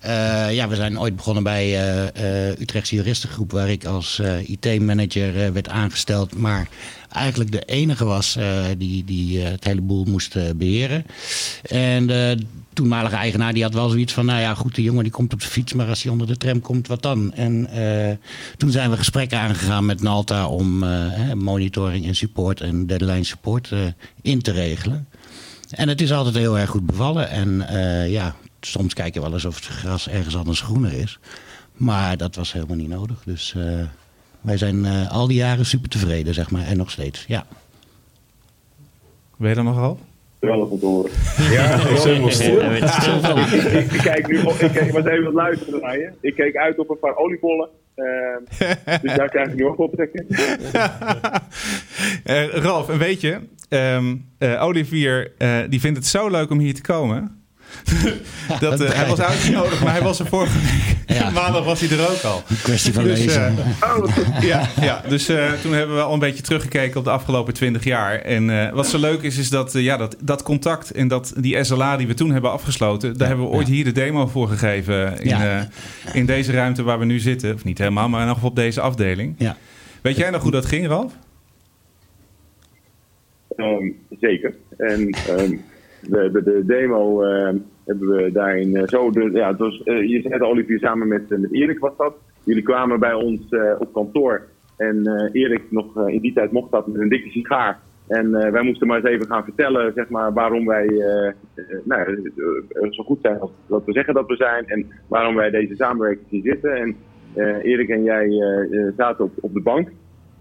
S10: Uh, ja, we zijn ooit begonnen bij uh, uh, Utrechtse Juristengroep, waar ik als IT-manager werd aangesteld. Maar eigenlijk de enige was die, die het hele boel moest beheren. En toenmalige eigenaar die had wel zoiets van: nou ja, goed, de jongen die komt op de fiets, maar als hij onder de tram komt, wat dan? En toen zijn we gesprekken aangegaan met Nalta om monitoring en support en deadline support in te regelen. En het is altijd heel erg goed bevallen. En ja, soms kijk je wel eens of het gras ergens anders groener is. Maar dat was helemaal niet nodig. Dus wij zijn al die jaren super tevreden, zeg maar. En nog steeds, ja.
S1: Ben je er nogal?
S11: Wel horen. Ja, ik ben wel stil. Ik kijk nu, ik, ik was even wat luisteren naar je. Ik keek uit op een paar oliebollen. Uh, dus daar krijg ik nu ook op trekken.
S1: uh, Ralf, en weet je, um, uh, Olivier die vindt het zo leuk om hier te komen <laughs> dat, uh, hij was uitgenodigd, maar hij was er vorige <laughs> week. Ja. Maandag was hij er ook al.
S10: Een kwestie van dus, lezen.
S1: Uh, <laughs> ja, ja, dus uh, toen hebben we al een beetje teruggekeken op de afgelopen twintig jaar. En wat zo leuk is, is dat, ja, dat, dat contact en dat, die SLA die we toen hebben afgesloten... daar hebben we ooit hier de demo voor gegeven in, in deze ruimte waar we nu zitten. Of niet helemaal, maar nog op deze afdeling.
S10: Ja.
S1: Weet jij nog hoe dat ging, Ralf?
S11: Um, zeker. En... Um, de, de, de demo uh, hebben we daarin uh, zo. Ja, het was, uh, je zei Olivier samen met, Erik was dat. Jullie kwamen bij ons op kantoor. En Erik nog in die tijd mocht dat met een dikke sigaar. En wij moesten maar eens even gaan vertellen zeg maar, waarom wij nou, zo goed zijn als dat we zeggen dat we zijn. En waarom wij deze samenwerking zien zitten. En Erik en jij zaten op, op de bank.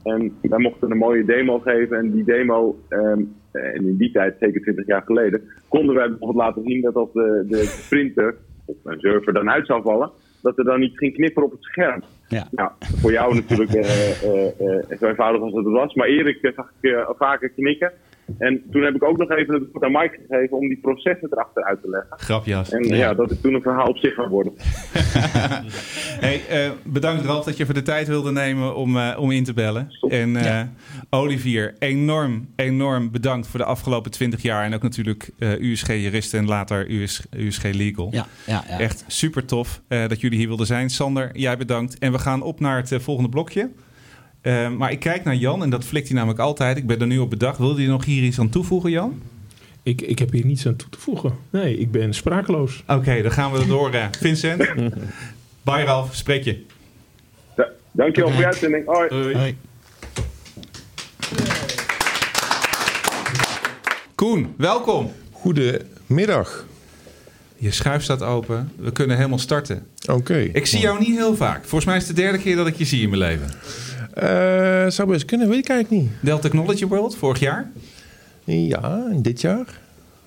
S11: En wij mochten een mooie demo geven. En die demo um, en in die tijd, zeker 20 jaar geleden, konden wij bijvoorbeeld laten zien dat als de, de printer of een server dan uit zou vallen, dat er dan niet ging knipperen op het scherm.
S10: Ja.
S11: Nou, voor jou natuurlijk uh, uh, uh, zo eenvoudig als het was. Maar Erik zag ik vaker knikken. En toen heb ik ook nog even het woord aan Mike gegeven om die processen erachter uit te leggen.
S1: Grapjas.
S11: En ja, dat is toen een verhaal op zich geworden. <laughs> <laughs>
S1: hey, uh, bedankt Ralf dat je even de tijd wilde nemen om, uh, om in te bellen. Stop. En uh, ja. Olivier, enorm, enorm bedankt voor de afgelopen twintig jaar. En ook natuurlijk USG Jurist en later US, USG Legal.
S10: Ja, ja, ja.
S1: Echt super tof dat jullie hier wilden zijn. Sander, jij bedankt. En we gaan op naar het volgende blokje. Uh, maar ik kijk naar Jan en dat flikt hij namelijk altijd. Ik ben er nu op bedacht. Wilde je nog hier iets aan toevoegen, Jan?
S6: Ik, ik heb hier niets aan toe te voegen. Nee, ik ben sprakeloos.
S1: Oké, okay, dan gaan we door. Uh, Vincent, <laughs> bye Ralf, spreek je.
S11: Ja, dankjewel voor je uitzending. Hoi.
S1: Hoi. Hoi. Koen, welkom.
S12: Goedemiddag.
S1: Je schuif staat open. We kunnen helemaal starten.
S12: Oké. Okay.
S1: Ik zie jou niet heel vaak. Volgens mij is het de derde keer dat ik je zie in mijn leven.
S12: Uh, zou best kunnen, weet ik eigenlijk niet.
S1: Dell Technology World, vorig jaar?
S12: Ja, dit jaar?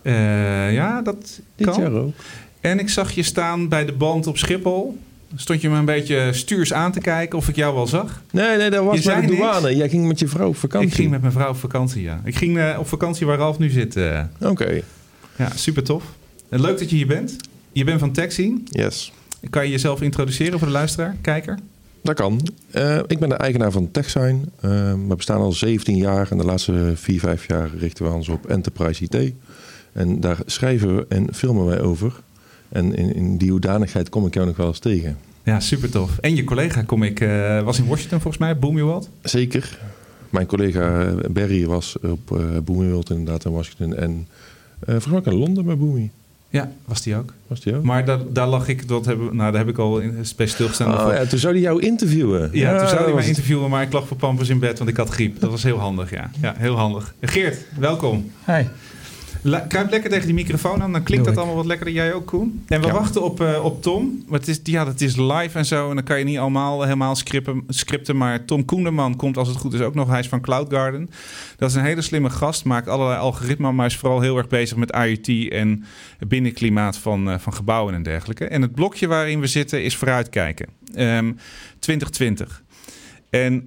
S1: Uh, ja, dat
S12: dit
S1: kan.
S12: jaar ook.
S1: En ik zag je staan bij de band op Schiphol. Stond je me een beetje stuurs aan te kijken of ik jou wel zag?
S12: Nee, nee, dat was bij de douane. Niks. Jij ging met je vrouw op vakantie.
S1: Ik ging met mijn vrouw op vakantie, ja. Ik ging uh, op vakantie waar Ralf nu zit. Uh.
S12: Oké. Okay.
S1: Ja, super tof. En leuk dat je hier bent. Je bent van Taxi.
S12: Yes.
S1: Kan je jezelf introduceren voor de luisteraar, kijker?
S12: Dat kan. Uh, ik ben de eigenaar van TechSign. Uh, we bestaan al 17 jaar en de laatste 4, 5 jaar richten we ons op Enterprise IT. En daar schrijven we en filmen wij over. En in, in die hoedanigheid kom ik jou nog wel eens tegen.
S1: Ja, super tof. En je collega kom ik, uh, was in Washington volgens mij, Boom
S12: Zeker. Mijn collega Barry was op uh, Boom inderdaad in Washington. En volgens mij ook in Londen bij Boomy.
S1: Ja, was die ook.
S12: Was die ook?
S1: Maar daar, daar lag ik, dat hebben, nou, daar heb ik al in, bij stilgestaan.
S12: Oh, ja, toen zou hij jou interviewen.
S1: Ja, toen zou hij mij interviewen, maar ik lag voor pampers in bed, want ik had griep. Dat was heel handig, ja. Ja, heel handig. Geert, welkom.
S13: Hi.
S1: Kruip lekker tegen die microfoon aan, dan klinkt dat allemaal wat lekkerder. Jij ook, Koen. En we wachten op, uh, op Tom. Het is, ja, het is live en zo. En dan kan je niet allemaal helemaal scripten, scripten. Maar Tom Koenderman komt, als het goed is, ook nog. Hij is van Cloud Garden. Dat is een hele slimme gast. Maakt allerlei algoritmen, maar is vooral heel erg bezig met IoT en binnenklimaat van, uh, van gebouwen en dergelijke. En het blokje waarin we zitten is vooruitkijken. Um, 2020. En uh,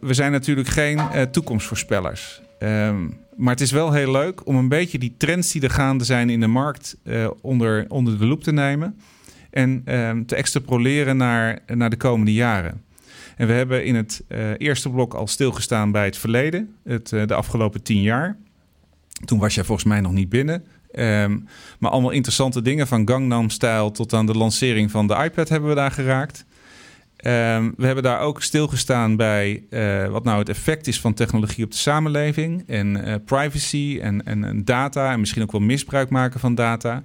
S1: we zijn natuurlijk geen toekomstvoorspellers. Um, maar het is wel heel leuk om een beetje die trends die er gaande zijn in de markt uh, onder, onder de loep te nemen. En uh, te extrapoleren naar, naar de komende jaren. En we hebben in het uh, eerste blok al stilgestaan bij het verleden, het, de afgelopen tien jaar. Toen was jij volgens mij nog niet binnen. Um, maar allemaal interessante dingen van Gangnam Style tot aan de lancering van de iPad hebben we daar geraakt. Um, we hebben daar ook stilgestaan bij uh, wat nou het effect is van technologie op de samenleving en uh, privacy en, en, data en misschien ook wel misbruik maken van data.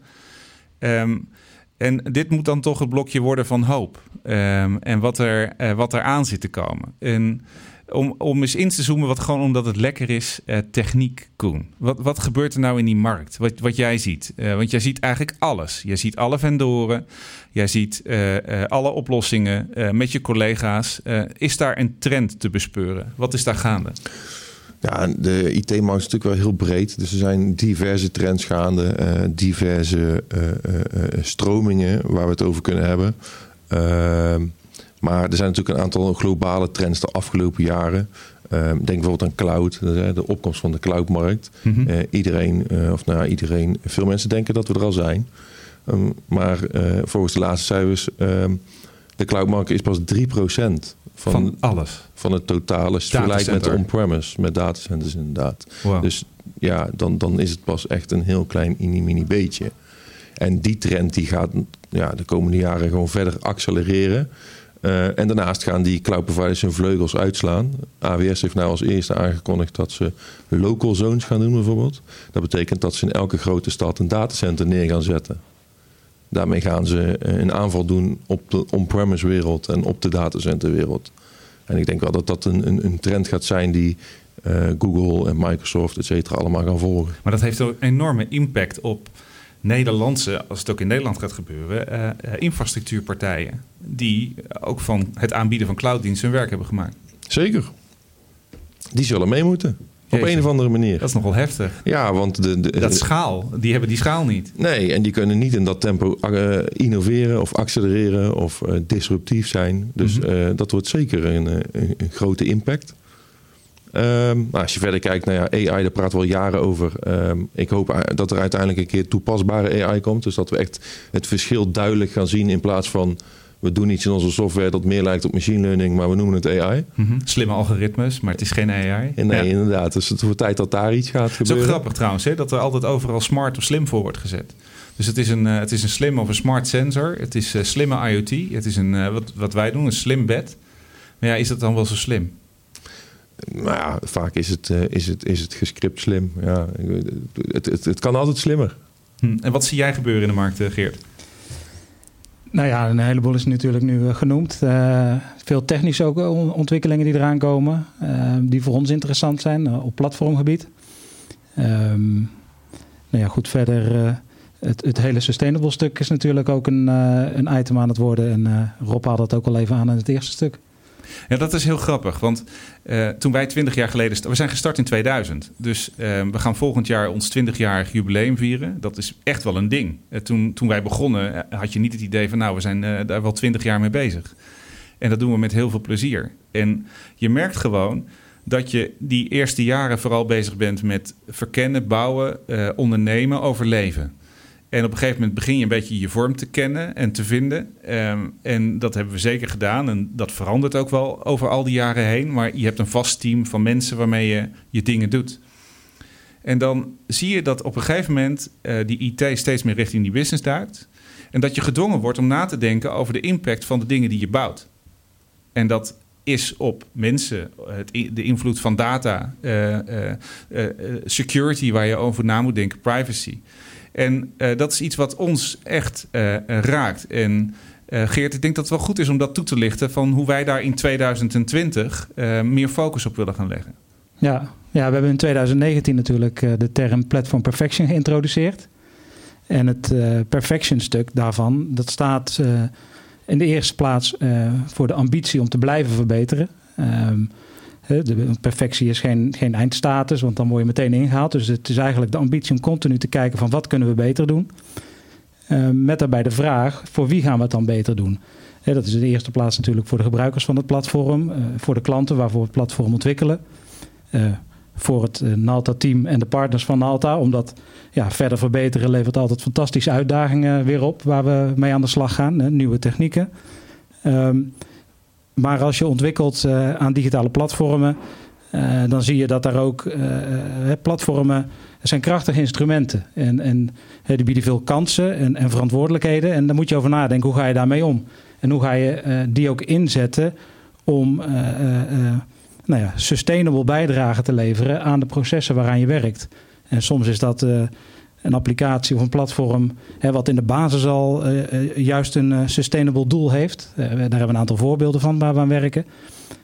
S1: Um, en dit moet dan toch het blokje worden van hoop um, en wat er, uh, wat er aan zit te komen. En om, om eens in te zoomen, wat gewoon omdat het lekker is, techniek, Koen. Wat, wat gebeurt er nou in die markt? Wat, wat jij ziet? Want jij ziet eigenlijk alles. Je ziet alle vendoren, jij ziet uh, alle oplossingen met je collega's. is daar een trend te bespeuren? Wat is daar gaande?
S12: Ja, de IT-markt is natuurlijk wel heel breed. Dus er zijn diverse trends gaande, diverse stromingen waar we het over kunnen hebben. Ehm, maar er zijn natuurlijk een aantal globale trends de afgelopen jaren. Uh, denk bijvoorbeeld aan cloud, de opkomst van de cloudmarkt. Mm -hmm. iedereen, of nou iedereen, veel mensen denken dat we er al zijn. Um, maar eh, volgens de laatste cijfers, ehm, de cloudmarkt is pas 3% van,
S1: van alles.
S12: Van het totale. Vergelijkt met de on-premise, met datacenters inderdaad. Wow. Dus ja, dan, dan is het pas echt een heel klein mini-mini beetje. En die trend die gaat ja, de komende jaren gewoon verder accelereren. Uh, en daarnaast gaan die cloud providers hun vleugels uitslaan. AWS heeft nou als eerste aangekondigd dat ze local zones gaan doen bijvoorbeeld. Dat betekent dat ze in elke grote stad een datacenter neer gaan zetten. Daarmee gaan ze een aanval doen op de on-premise wereld en op de datacenterwereld. En ik denk wel dat dat een, een, een trend gaat zijn die uh, Google en Microsoft, et cetera, allemaal gaan volgen.
S1: Maar dat heeft een enorme impact op Nederlandse, als het ook in Nederland gaat gebeuren, uh, infrastructuurpartijen. Die ook van het aanbieden van clouddiensten hun werk hebben gemaakt.
S12: Zeker. Die zullen mee moeten. Jezus. Op een of andere manier.
S1: Dat is nogal heftig.
S12: Ja, want de, de,
S1: dat schaal, die hebben die schaal niet.
S12: Nee, en die kunnen niet in dat tempo uh, innoveren of accelereren of uh, disruptief zijn. Dus mm -hmm. dat wordt zeker een, een, een grote impact. Um, nou, als je verder kijkt naar ja, AI, daar praten we al jaren over. Um, ik hoop dat er uiteindelijk een keer toepasbare AI komt. Dus dat we echt het verschil duidelijk gaan zien in plaats van we doen iets in onze software dat meer lijkt op machine learning, maar we noemen het AI.
S1: Mm -hmm. Slimme algoritmes, maar het is geen AI.
S12: Nee, ja. inderdaad. Dus het wordt tijd dat daar iets gaat gebeuren.
S1: Het is ook grappig trouwens, hè, dat er altijd overal smart of slim voor wordt gezet. Dus het is een, uh, het is een slim of een smart sensor. Het is uh, slimme IoT. Het is een, uh, wat, wat wij doen, een slim bed. Maar ja, is dat dan wel zo slim?
S12: Nou ja, vaak is het, uh, is het, is het gescript slim. Ja, het, het, het kan altijd slimmer.
S1: Hm. En wat zie jij gebeuren in de markt, Geert?
S13: Nou ja, een heleboel is natuurlijk nu uh, genoemd. Uh, veel technische ook ontwikkelingen die eraan komen, die voor ons interessant zijn op platformgebied. Um, nou ja, goed, verder het, het, hele sustainable stuk is natuurlijk ook een, een item aan het worden. En Rob had dat ook al even aan in het eerste stuk.
S1: Ja, dat is heel grappig. Want uh, toen wij 20 jaar geleden... We zijn gestart in 2000. Dus uh, we gaan volgend jaar ons 20-jarig jubileum vieren. Dat is echt wel een ding. Uh, toen, toen wij begonnen had je niet het idee van... nou, we zijn daar wel 20 jaar mee bezig. En dat doen we met heel veel plezier. En je merkt gewoon dat je die eerste jaren vooral bezig bent met verkennen, bouwen, ondernemen, overleven. En op een gegeven moment begin je een beetje je vorm te kennen en te vinden. Ehm, en dat hebben we zeker gedaan. En dat verandert ook wel over al die jaren heen. Maar je hebt een vast team van mensen waarmee je je dingen doet. En dan zie je dat op een gegeven moment uh, die IT steeds meer richting die business duikt. En dat je gedwongen wordt om na te denken over de impact van de dingen die je bouwt. En dat is op mensen, het, de invloed van data, uh, security waar je over na moet denken, privacy. En dat is iets wat ons echt raakt. En Geert, ik denk dat het wel goed is om dat toe te lichten van hoe wij daar in 2020 meer focus op willen gaan leggen.
S13: Ja, ja, we hebben in 2019 natuurlijk de term Platform Perfection geïntroduceerd. En het perfection stuk daarvan, dat staat in de eerste plaats voor de ambitie om te blijven verbeteren. Um, de perfectie is geen, geen eindstatus, want dan word je meteen ingehaald. Dus het is eigenlijk de ambitie om continu te kijken van wat kunnen we beter doen. Ehm, met daarbij de vraag, voor wie gaan we het dan beter doen? dat is in de eerste plaats natuurlijk voor de gebruikers van het platform, voor de klanten waarvoor we het platform ontwikkelen voor het Nalta-team en de partners van Nalta. Omdat ja, verder verbeteren levert altijd fantastische uitdagingen weer op waar we mee aan de slag gaan. Nieuwe technieken. Um, maar als je ontwikkelt uh, aan digitale platformen, uh, dan zie je dat daar ook platformen zijn krachtige instrumenten. En, en die bieden veel kansen en, en, verantwoordelijkheden. En daar moet je over nadenken, hoe ga je daarmee om? En hoe ga je die ook inzetten om nou ja, sustainable bijdrage te leveren aan de processen waaraan je werkt. En soms is dat een applicatie of een platform hè, wat in de basis al uh, juist een sustainable doel heeft. daar hebben we een aantal voorbeelden van waar we aan werken.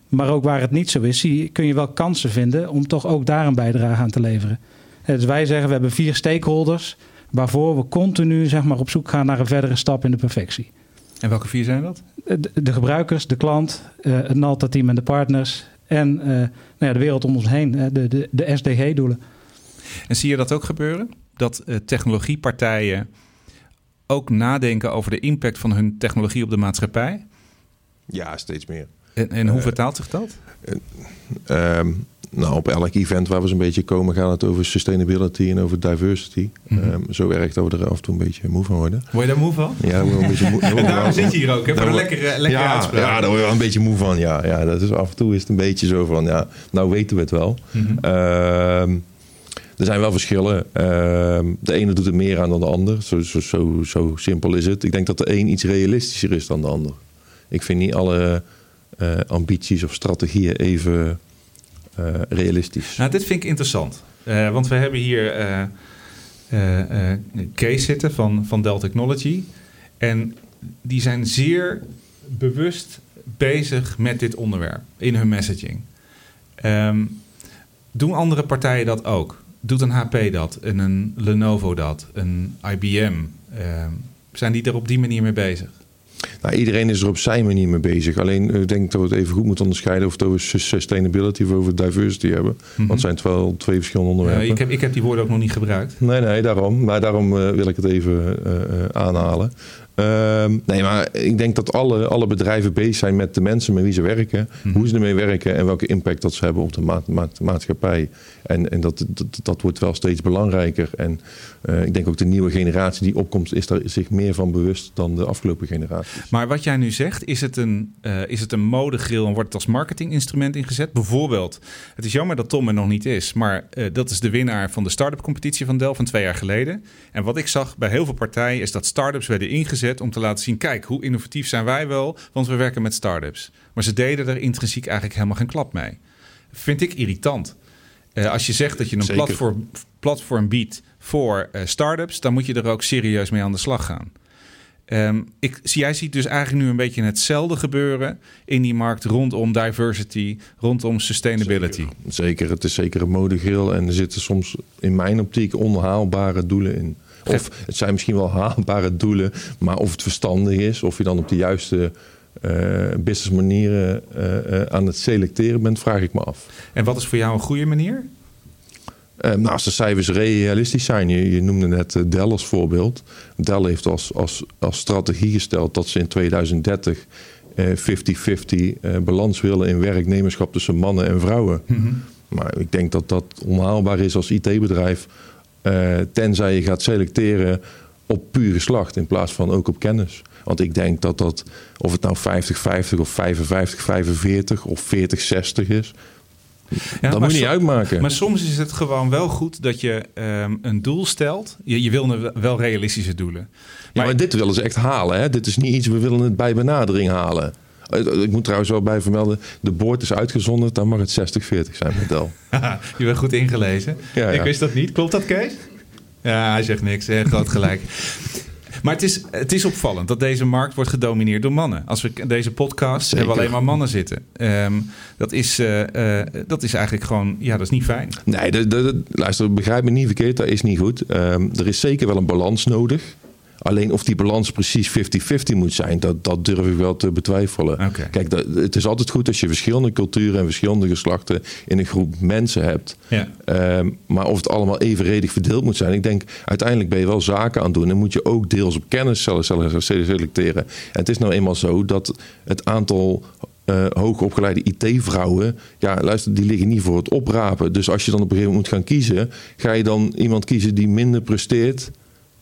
S13: Maar ook waar het niet zo is, zie, kun je wel kansen vinden om toch ook daar een bijdrage aan te leveren. Dus wij zeggen, we hebben vier stakeholders waarvoor we continu zeg maar, op zoek gaan naar een verdere stap in de perfectie.
S1: En welke vier zijn dat?
S13: De, de gebruikers, de klant, het Nalta-team en de partners en nou ja, de wereld om ons heen, de, de, de SDG-doelen.
S1: En zie je dat ook gebeuren? Dat uh, technologiepartijen ook nadenken over de impact van hun technologie op de maatschappij?
S12: Ja, steeds meer.
S1: En, en hoe uh, vertaalt zich dat?
S12: Ehm, nou, op elk event waar we zo'n beetje komen, gaat het over sustainability en over diversity. Mm -hmm. um, zo werkt dat we er af en toe een beetje moe van worden.
S1: Word je daar moe van?
S12: Ja, we een beetje moe, <laughs>
S1: zit je hier ook, hè? Voor een lekkere, lekkere
S12: ja,
S1: uitspraak.
S12: Ja, daar word je wel een beetje moe van. Ja, ja, dat is, af en toe is het een beetje zo van, ja, nou weten we het wel. Mm -hmm. um, er zijn wel verschillen. Uh, de ene doet er meer aan dan de ander. Zo, zo, zo, zo, simpel is het. Ik denk dat de een iets realistischer is dan de ander. Ik vind niet alle uh, ambities of strategieën even uh, realistisch.
S1: Nou, dit vind ik interessant. Uh, want we hebben hier Kees zitten van, van Dell Technology. En die zijn zeer bewust bezig met dit onderwerp in hun messaging. Um, doen andere partijen dat ook? Doet een HP dat? En een Lenovo dat? Een IBM? Um, zijn die er op die manier mee bezig?
S12: Nou, iedereen is er op zijn manier mee bezig. Alleen ik denk dat we het even goed moeten onderscheiden of het over sustainability of over diversity hebben. Mm -hmm. Want het zijn wel twee verschillende onderwerpen.
S1: Ik, heb, ik heb die woorden ook nog niet gebruikt.
S12: Nee, nee, daarom. Maar daarom uh, wil ik het even uh, aanhalen. Uh, nee, maar ik denk dat alle, alle bedrijven bezig zijn met de mensen met wie ze werken. Mm -hmm. Hoe ze ermee werken en welke impact dat ze hebben op de ma ma maatschappij. En, en dat, dat, dat wordt wel steeds belangrijker. En uh, ik denk ook de nieuwe generatie die opkomt, is daar zich meer van bewust dan de afgelopen generatie.
S1: Maar wat jij nu zegt, is het een, uh, is het een modegril en wordt het als marketinginstrument ingezet? Bijvoorbeeld, het is jammer dat Tom er nog niet is, maar uh, dat is de winnaar van de start-up competitie van Dell van twee jaar geleden. En wat ik zag bij heel veel partijen is dat start-ups werden ingezet om te laten zien, kijk, hoe innovatief zijn wij wel, want we werken met start-ups. Maar ze deden er intrinsiek eigenlijk helemaal geen klap mee. Vind ik irritant. Uh, als je zegt dat je een platform, platform biedt voor uh, start-ups, dan moet je er ook serieus mee aan de slag gaan. Um, ik, jij ziet dus eigenlijk nu een beetje hetzelfde gebeuren in die markt rondom diversity, rondom sustainability.
S12: Zeker, zeker. het is zeker een modegril en er zitten soms in mijn optiek onhaalbare doelen in. Of het zijn misschien wel haalbare doelen, maar of het verstandig is, of je dan op de juiste uh, business manieren uh, uh, aan het selecteren bent, vraag ik me af.
S1: En wat is voor jou een goede manier?
S12: nou, als de cijfers realistisch zijn, je, je noemde net Dell als voorbeeld. Dell heeft als, als, als strategie gesteld dat ze in 2030 50-50 balans willen in werknemerschap tussen mannen en vrouwen. Mm -hmm. Maar ik denk dat dat onhaalbaar is als IT-bedrijf. Uh, tenzij je gaat selecteren op puur geslacht in plaats van ook op kennis. Want ik denk dat dat, of het nou 50-50 of 55-45 of 40-60 is, ja, dat moet je niet uitmaken.
S1: Maar soms is het gewoon wel goed dat je um, een doel stelt. Je, je wil wel realistische doelen.
S12: Maar, ja, maar dit willen ze echt halen. Hè? Dit is niet iets, we willen het bij benadering halen. Eh, ik moet trouwens wel bij vermelden, de boord is uitgezonden, dan mag het 60-40 zijn model. <laughs>
S1: je bent goed ingelezen. Ja, ik wist dat niet. Klopt dat, Kees? Ja, hij zegt niks. Hè? Groot gelijk. Maar het is, het is opvallend dat deze markt wordt gedomineerd door mannen. Als we deze podcast hebben we alleen maar mannen zitten. Ehm, dat, is, uh, dat is eigenlijk gewoon, ja, dat is niet fijn.
S12: Nee, luister, begrijp me niet verkeerd, dat is niet goed. Ehm, er is zeker wel een balans nodig. Alleen of die balans precies 50-50 moet zijn, dat, dat durf ik wel te betwijfelen. Kijk, dat, het is altijd goed als je verschillende culturen en verschillende geslachten in een groep mensen hebt. Ja. Ehm, maar of het allemaal evenredig verdeeld moet zijn, ik denk uiteindelijk ben je wel zaken aan het doen en moet je ook deels op kennis selecteren. En het is nou eenmaal zo dat het aantal uh, hoogopgeleide IT-vrouwen, ja, luister, die liggen niet voor het oprapen. Dus als je dan op een gegeven moment moet gaan kiezen, ga je dan iemand kiezen die minder presteert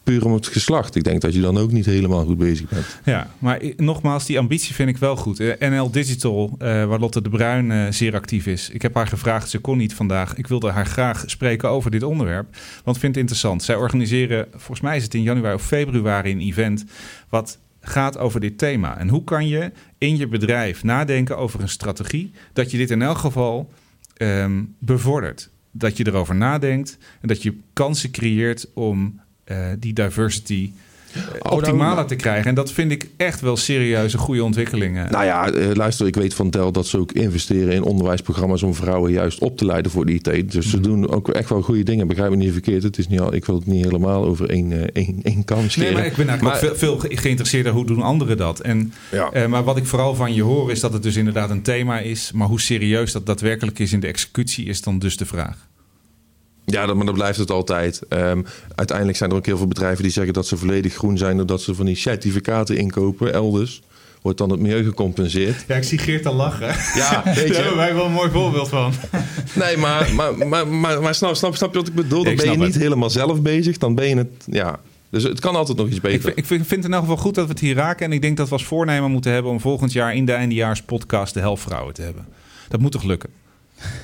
S12: puur om het geslacht. Ik denk dat je dan ook niet helemaal goed bezig bent.
S1: Ja, maar nogmaals, die ambitie vind ik wel goed. NL Digital, uh, waar Lotte de Bruin uh, zeer actief is. Ik heb haar gevraagd, ze kon niet vandaag. Ik wilde haar graag spreken over dit onderwerp. Want ik vind het interessant. Zij organiseren, volgens mij is het in januari of februari, een event... wat gaat over dit thema. En hoe kan je in je bedrijf nadenken over een strategie... dat je dit in elk geval um, bevordert? Dat je erover nadenkt en dat je kansen creëert om die diversity oh, optimaler nou, te krijgen. En dat vind ik echt wel serieuze goede ontwikkelingen.
S12: Nou ja, uh, luister, ik weet van Tel dat ze ook investeren in onderwijsprogramma's om vrouwen juist op te leiden voor die IT. Dus ze mhm. doen ook echt wel goede dingen. Begrijp me niet verkeerd. Het is niet al, ik wil het niet helemaal over één, één, <laughs> één kam scheren.
S1: Nee, maar ik ben eigenlijk maar, ook veel, veel geïnteresseerd hoe doen anderen dat. En, ja. maar wat ik vooral van je hoor is dat het dus inderdaad een thema is. Maar hoe serieus dat daadwerkelijk is in de executie is dan dus de vraag.
S12: Ja, dat, maar dat blijft het altijd. Um, uiteindelijk zijn er ook heel veel bedrijven die zeggen dat ze volledig groen zijn... doordat ze van die certificaten inkopen elders. Wordt dan het milieu gecompenseerd.
S1: Ja, ik zie Geert al lachen. Ja, <laughs> weet je. Daar hebben wij wel een mooi voorbeeld van. <laughs>
S12: Nee, maar, maar, maar, maar, maar snap, snap, snap je wat ik bedoel? Dan ben je niet helemaal zelf bezig. Dan ben je het... Ja, dus het kan altijd nog iets beter.
S1: Ik, ik vind het in elk geval goed dat we het hier raken. En ik denk dat we als voornemen moeten hebben... om volgend jaar in de eindejaarspodcast de helftvrouwen te hebben. Dat moet toch lukken?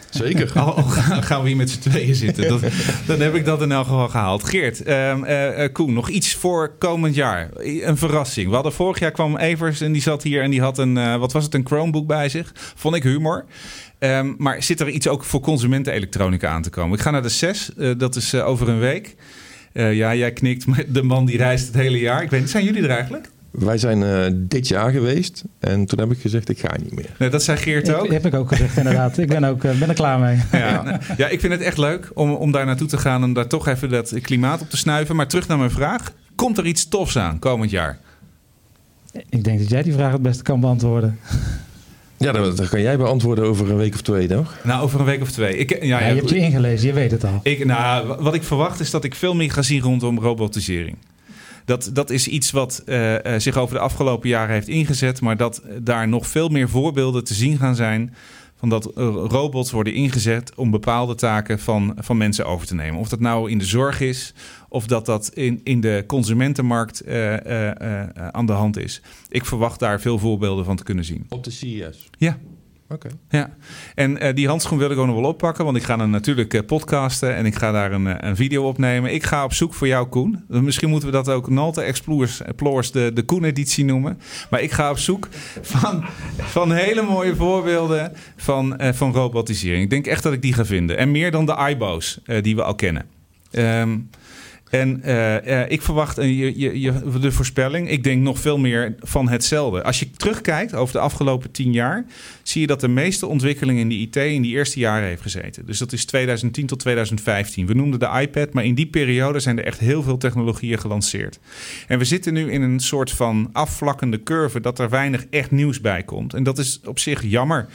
S12: Zeker.
S1: Al, gaan we hier met z'n tweeën zitten. Dat, dan heb ik dat in elk geval gehaald. Geert, uh, Koen, nog iets voor komend jaar. Een verrassing. We hadden vorig jaar kwam Evers en die zat hier en die had een, uh, wat was het, een Chromebook bij zich. Vond ik humor. Um, maar zit er iets ook voor consumentenelektronica aan te komen? Ik ga naar de 6, dat is over een week. ja, jij knikt, de man die reist het hele jaar. Ik weet zijn jullie er eigenlijk?
S12: Wij zijn uh, dit jaar geweest en toen heb ik gezegd, ik ga niet meer.
S1: Nee, dat zei Geert ook.
S13: Dat heb ik ook gezegd, inderdaad. ik ben, ook, uh, ben er klaar mee.
S1: Ja, ja, ik vind het echt leuk om, om daar naartoe te gaan en daar toch even dat klimaat op te snuiven. Maar terug naar mijn vraag. Komt er iets tofs aan komend jaar?
S13: Ik denk dat jij die vraag het beste kan beantwoorden.
S12: Ja, dat, kan jij beantwoorden over een week of twee, toch?
S1: Nou, over een week of twee. Ik, ja,
S13: ja, je hebt je ingelezen, je weet het al.
S1: Ik, nou, wat ik verwacht is dat ik veel meer ga zien rondom robotisering. Dat, dat is iets wat uh, zich over de afgelopen jaren heeft ingezet, maar dat daar nog veel meer voorbeelden te zien gaan zijn van dat robots worden ingezet om bepaalde taken van, van mensen over te nemen. Of dat nou in de zorg is, of dat dat in, in de consumentenmarkt uh, uh, uh, aan de hand is. Ik verwacht daar veel voorbeelden van te kunnen zien.
S12: Op de CES?
S1: Ja. Ja, en uh, die handschoen wil ik ook nog wel oppakken, want ik ga dan natuurlijk uh, podcasten en ik ga daar een, uh, een video opnemen. Ik ga op zoek voor jou, Koen. Misschien moeten we dat ook Nalte Explorers, Explorers de, de Koen-editie noemen. Maar ik ga op zoek van, van hele mooie voorbeelden van, van robotisering. Ik denk echt dat ik die ga vinden. En meer dan de iBo's die we al kennen. Um, en uh, uh, ik verwacht je, je, je, de voorspelling. Ik denk nog veel meer van hetzelfde. Als je terugkijkt over de afgelopen tien jaar, zie je dat de meeste ontwikkeling in de IT in die eerste jaren heeft gezeten. Dus dat is 2010 tot 2015. We noemden de iPad, maar in die periode zijn er echt heel veel technologieën gelanceerd. En we zitten nu in een soort van afvlakkende curve dat er weinig echt nieuws bij komt. En dat is op zich jammer.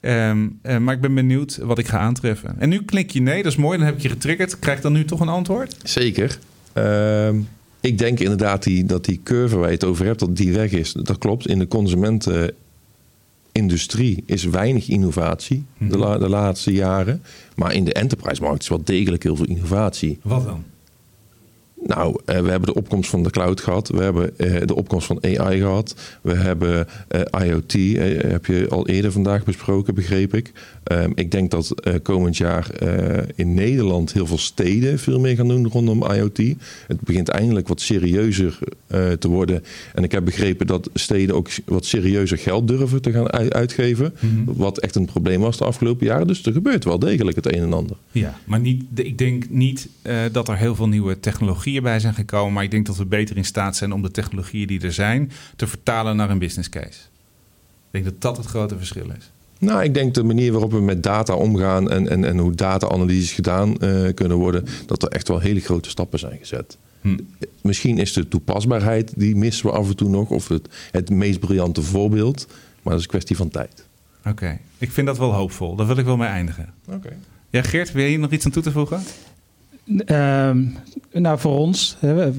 S1: Um, uh, maar ik ben benieuwd wat ik ga aantreffen. En nu klik je nee, dat is mooi. Dan heb ik je getriggerd. Krijg ik dan nu toch een antwoord?
S12: Zeker. Uh, ik denk inderdaad die, dat die curve waar je het over hebt, dat die weg is. Dat klopt. In de consumentenindustrie is weinig innovatie de, mhm. la, de, laatste jaren. Maar in de enterprise markt is wel degelijk heel veel innovatie.
S1: Wat dan?
S12: Nou, we hebben de opkomst van de cloud gehad. We hebben de opkomst van AI gehad. We hebben IoT, heb je al eerder vandaag besproken, begreep ik. Ehm, ik denk dat komend jaar in Nederland heel veel steden veel meer gaan doen rondom IoT. Het begint eindelijk wat serieuzer te worden. En ik heb begrepen dat steden ook wat serieuzer geld durven te gaan uitgeven. Mhm. Wat echt een probleem was de afgelopen jaren. Dus er gebeurt wel degelijk het een en ander.
S1: Ja, maar niet, ik denk niet dat er heel veel nieuwe technologieën bij zijn gekomen. Maar ik denk dat we beter in staat zijn om de technologieën die er zijn te vertalen naar een business case. Ik denk dat dat het grote verschil is.
S12: Nou, ik denk de manier waarop we met data omgaan en, en, en hoe data-analyses gedaan uh, kunnen worden, dat er echt wel hele grote stappen zijn gezet. Hm. Misschien is de toepasbaarheid, die missen we af en toe nog, of het, het meest briljante voorbeeld, maar dat is een kwestie van tijd.
S1: Oké, ik vind dat wel hoopvol. Daar wil ik wel mee eindigen.
S12: Oké.
S1: Ja, Geert, wil je nog iets aan toe te voegen?
S13: Ehm, nou, voor ons, hè,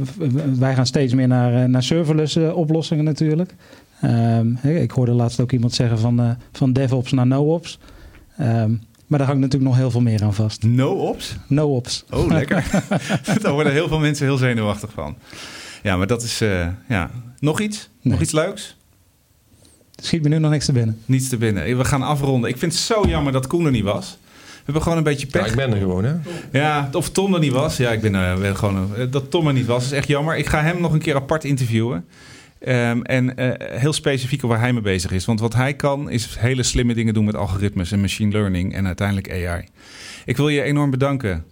S13: wij gaan steeds meer naar, eh, naar serverless uh, oplossingen natuurlijk. Um, ik hoorde laatst ook iemand zeggen van, uh, van DevOps naar NoOps. Um, maar daar hangt natuurlijk nog heel veel meer aan vast.
S1: No-ops?
S13: No-ops.
S1: Oh, lekker. <laughs> <laughs> daar worden heel veel mensen heel zenuwachtig van. Ja, maar dat is... ja. Nog iets? Nog iets leuks?
S13: Schiet me nu nog niks te binnen.
S1: Niets te binnen. We gaan afronden. Ik vind het zo jammer dat Koen er niet was hebben gewoon een beetje pech.
S12: Ja, ik ben er gewoon, hè?
S1: Ja, of Tom er niet was. Ja, ik ben er gewoon... Uh, dat Tom er niet was, is echt jammer. Ik ga hem nog een keer apart interviewen. Um, en uh, heel specifiek waar hij mee bezig is. Want wat hij kan, is hele slimme dingen doen met algoritmes en machine learning en uiteindelijk AI. Ik wil je enorm bedanken,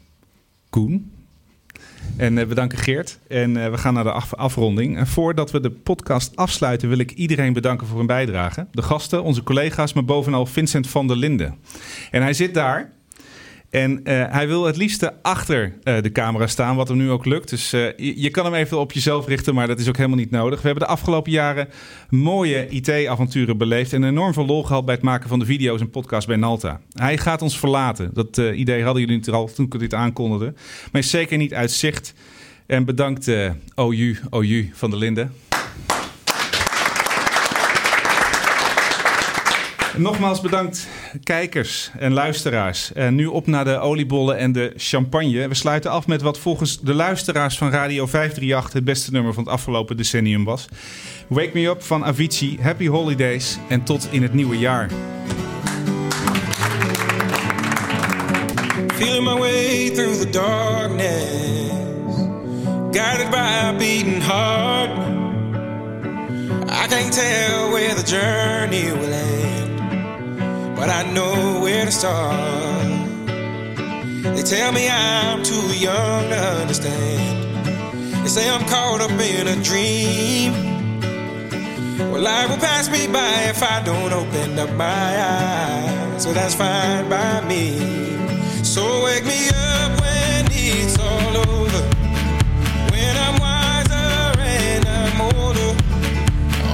S1: Koen. En bedanken Geert. En we gaan naar de af afronding. En voordat we de podcast afsluiten, wil ik iedereen bedanken voor hun bijdrage. De gasten, onze collega's, maar bovenal Vincent van der Linden. En hij zit daar. En uh, hij wil het liefste achter uh, de camera staan, wat hem nu ook lukt. Dus uh, je, je, kan hem even op jezelf richten, maar dat is ook helemaal niet nodig. We hebben de afgelopen jaren mooie IT-avonturen beleefd en enorm veel lol gehad bij het maken van de video's en podcasts bij Nalta. Hij gaat ons verlaten. Dat idee hadden jullie natuurlijk al toen ik dit aankondigde. Maar zeker niet uit zicht. En bedankt OU, OU van der Linden. Nogmaals bedankt kijkers en luisteraars. En nu op naar de oliebollen en de champagne. We sluiten af met wat volgens de luisteraars van Radio 538 het beste nummer van het afgelopen decennium was. Wake Me Up van Avicii. Happy Holidays en tot in het nieuwe jaar. Feeling my way through the darkness Guided by a beating heart I can't tell where the journey will end but I know where to start. They tell me I'm too young to understand. They say I'm caught up in a dream. Well, life will pass me by if I don't open up my eyes. So that's fine by me. So wake me up when it's all over. When I'm wiser and I'm older.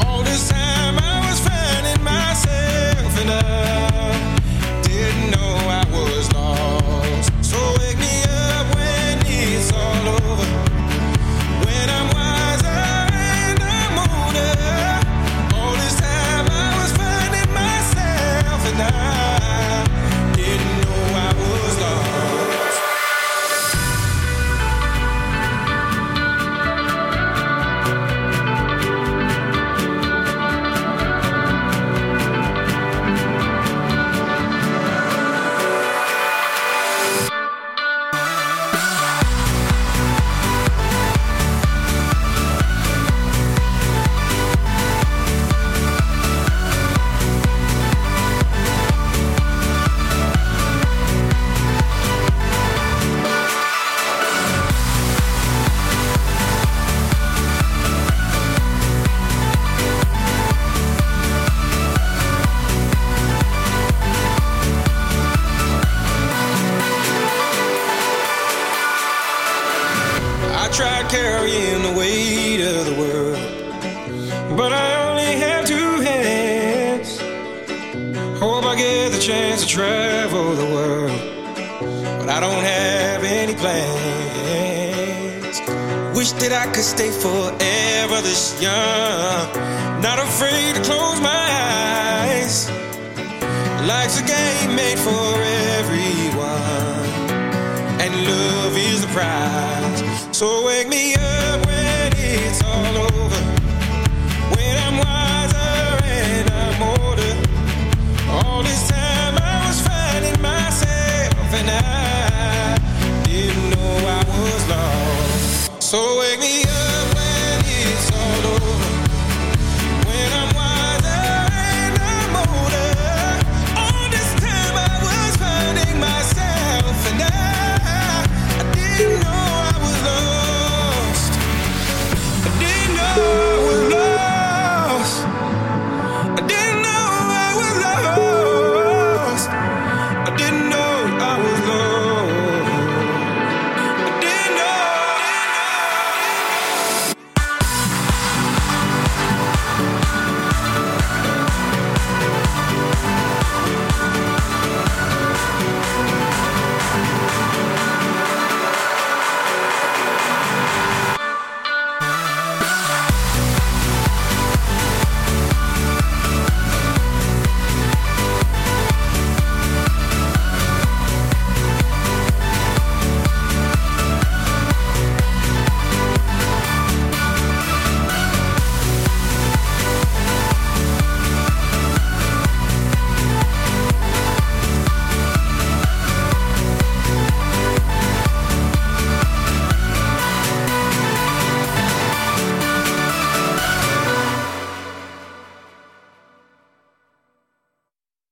S1: All this time I was finding myself in